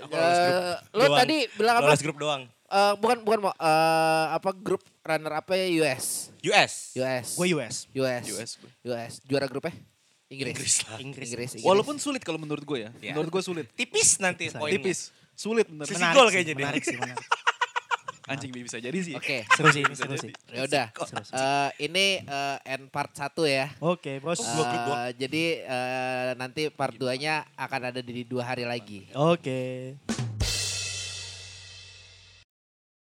Speaker 2: Oh, eh, lo
Speaker 3: doang.
Speaker 2: tadi bilang apa?
Speaker 3: Lolos grup doang.
Speaker 2: Eh, bukan bukan mau eh, apa grup runner apa ya US.
Speaker 3: US.
Speaker 2: US.
Speaker 4: Gue US.
Speaker 2: US.
Speaker 1: US gue.
Speaker 2: US. Juara grupnya? Inggris.
Speaker 3: Inggris lah.
Speaker 4: Inggris.
Speaker 2: Inggris. Inggris.
Speaker 1: Walaupun sulit kalau menurut gue ya.
Speaker 3: Iya.
Speaker 1: Menurut gue sulit.
Speaker 3: Tipis nanti poinnya.
Speaker 1: Tipis. Sulit bener.
Speaker 3: Sisi
Speaker 4: Menarik
Speaker 3: gol
Speaker 4: sih,
Speaker 3: kayaknya dia.
Speaker 4: Menarik sih, menarik. [laughs]
Speaker 1: Anjing bisa jadi sih.
Speaker 2: Oke. [laughs]
Speaker 4: Seru sih, seru
Speaker 1: jadi.
Speaker 4: sih.
Speaker 2: Ya udah. Eh, ini eh, end part 1 ya.
Speaker 4: Oke, bos.
Speaker 3: Oh, Dua grup doang.
Speaker 2: Eh, jadi eh, nanti part 2-nya akan ada di dua hari lagi.
Speaker 4: Oke.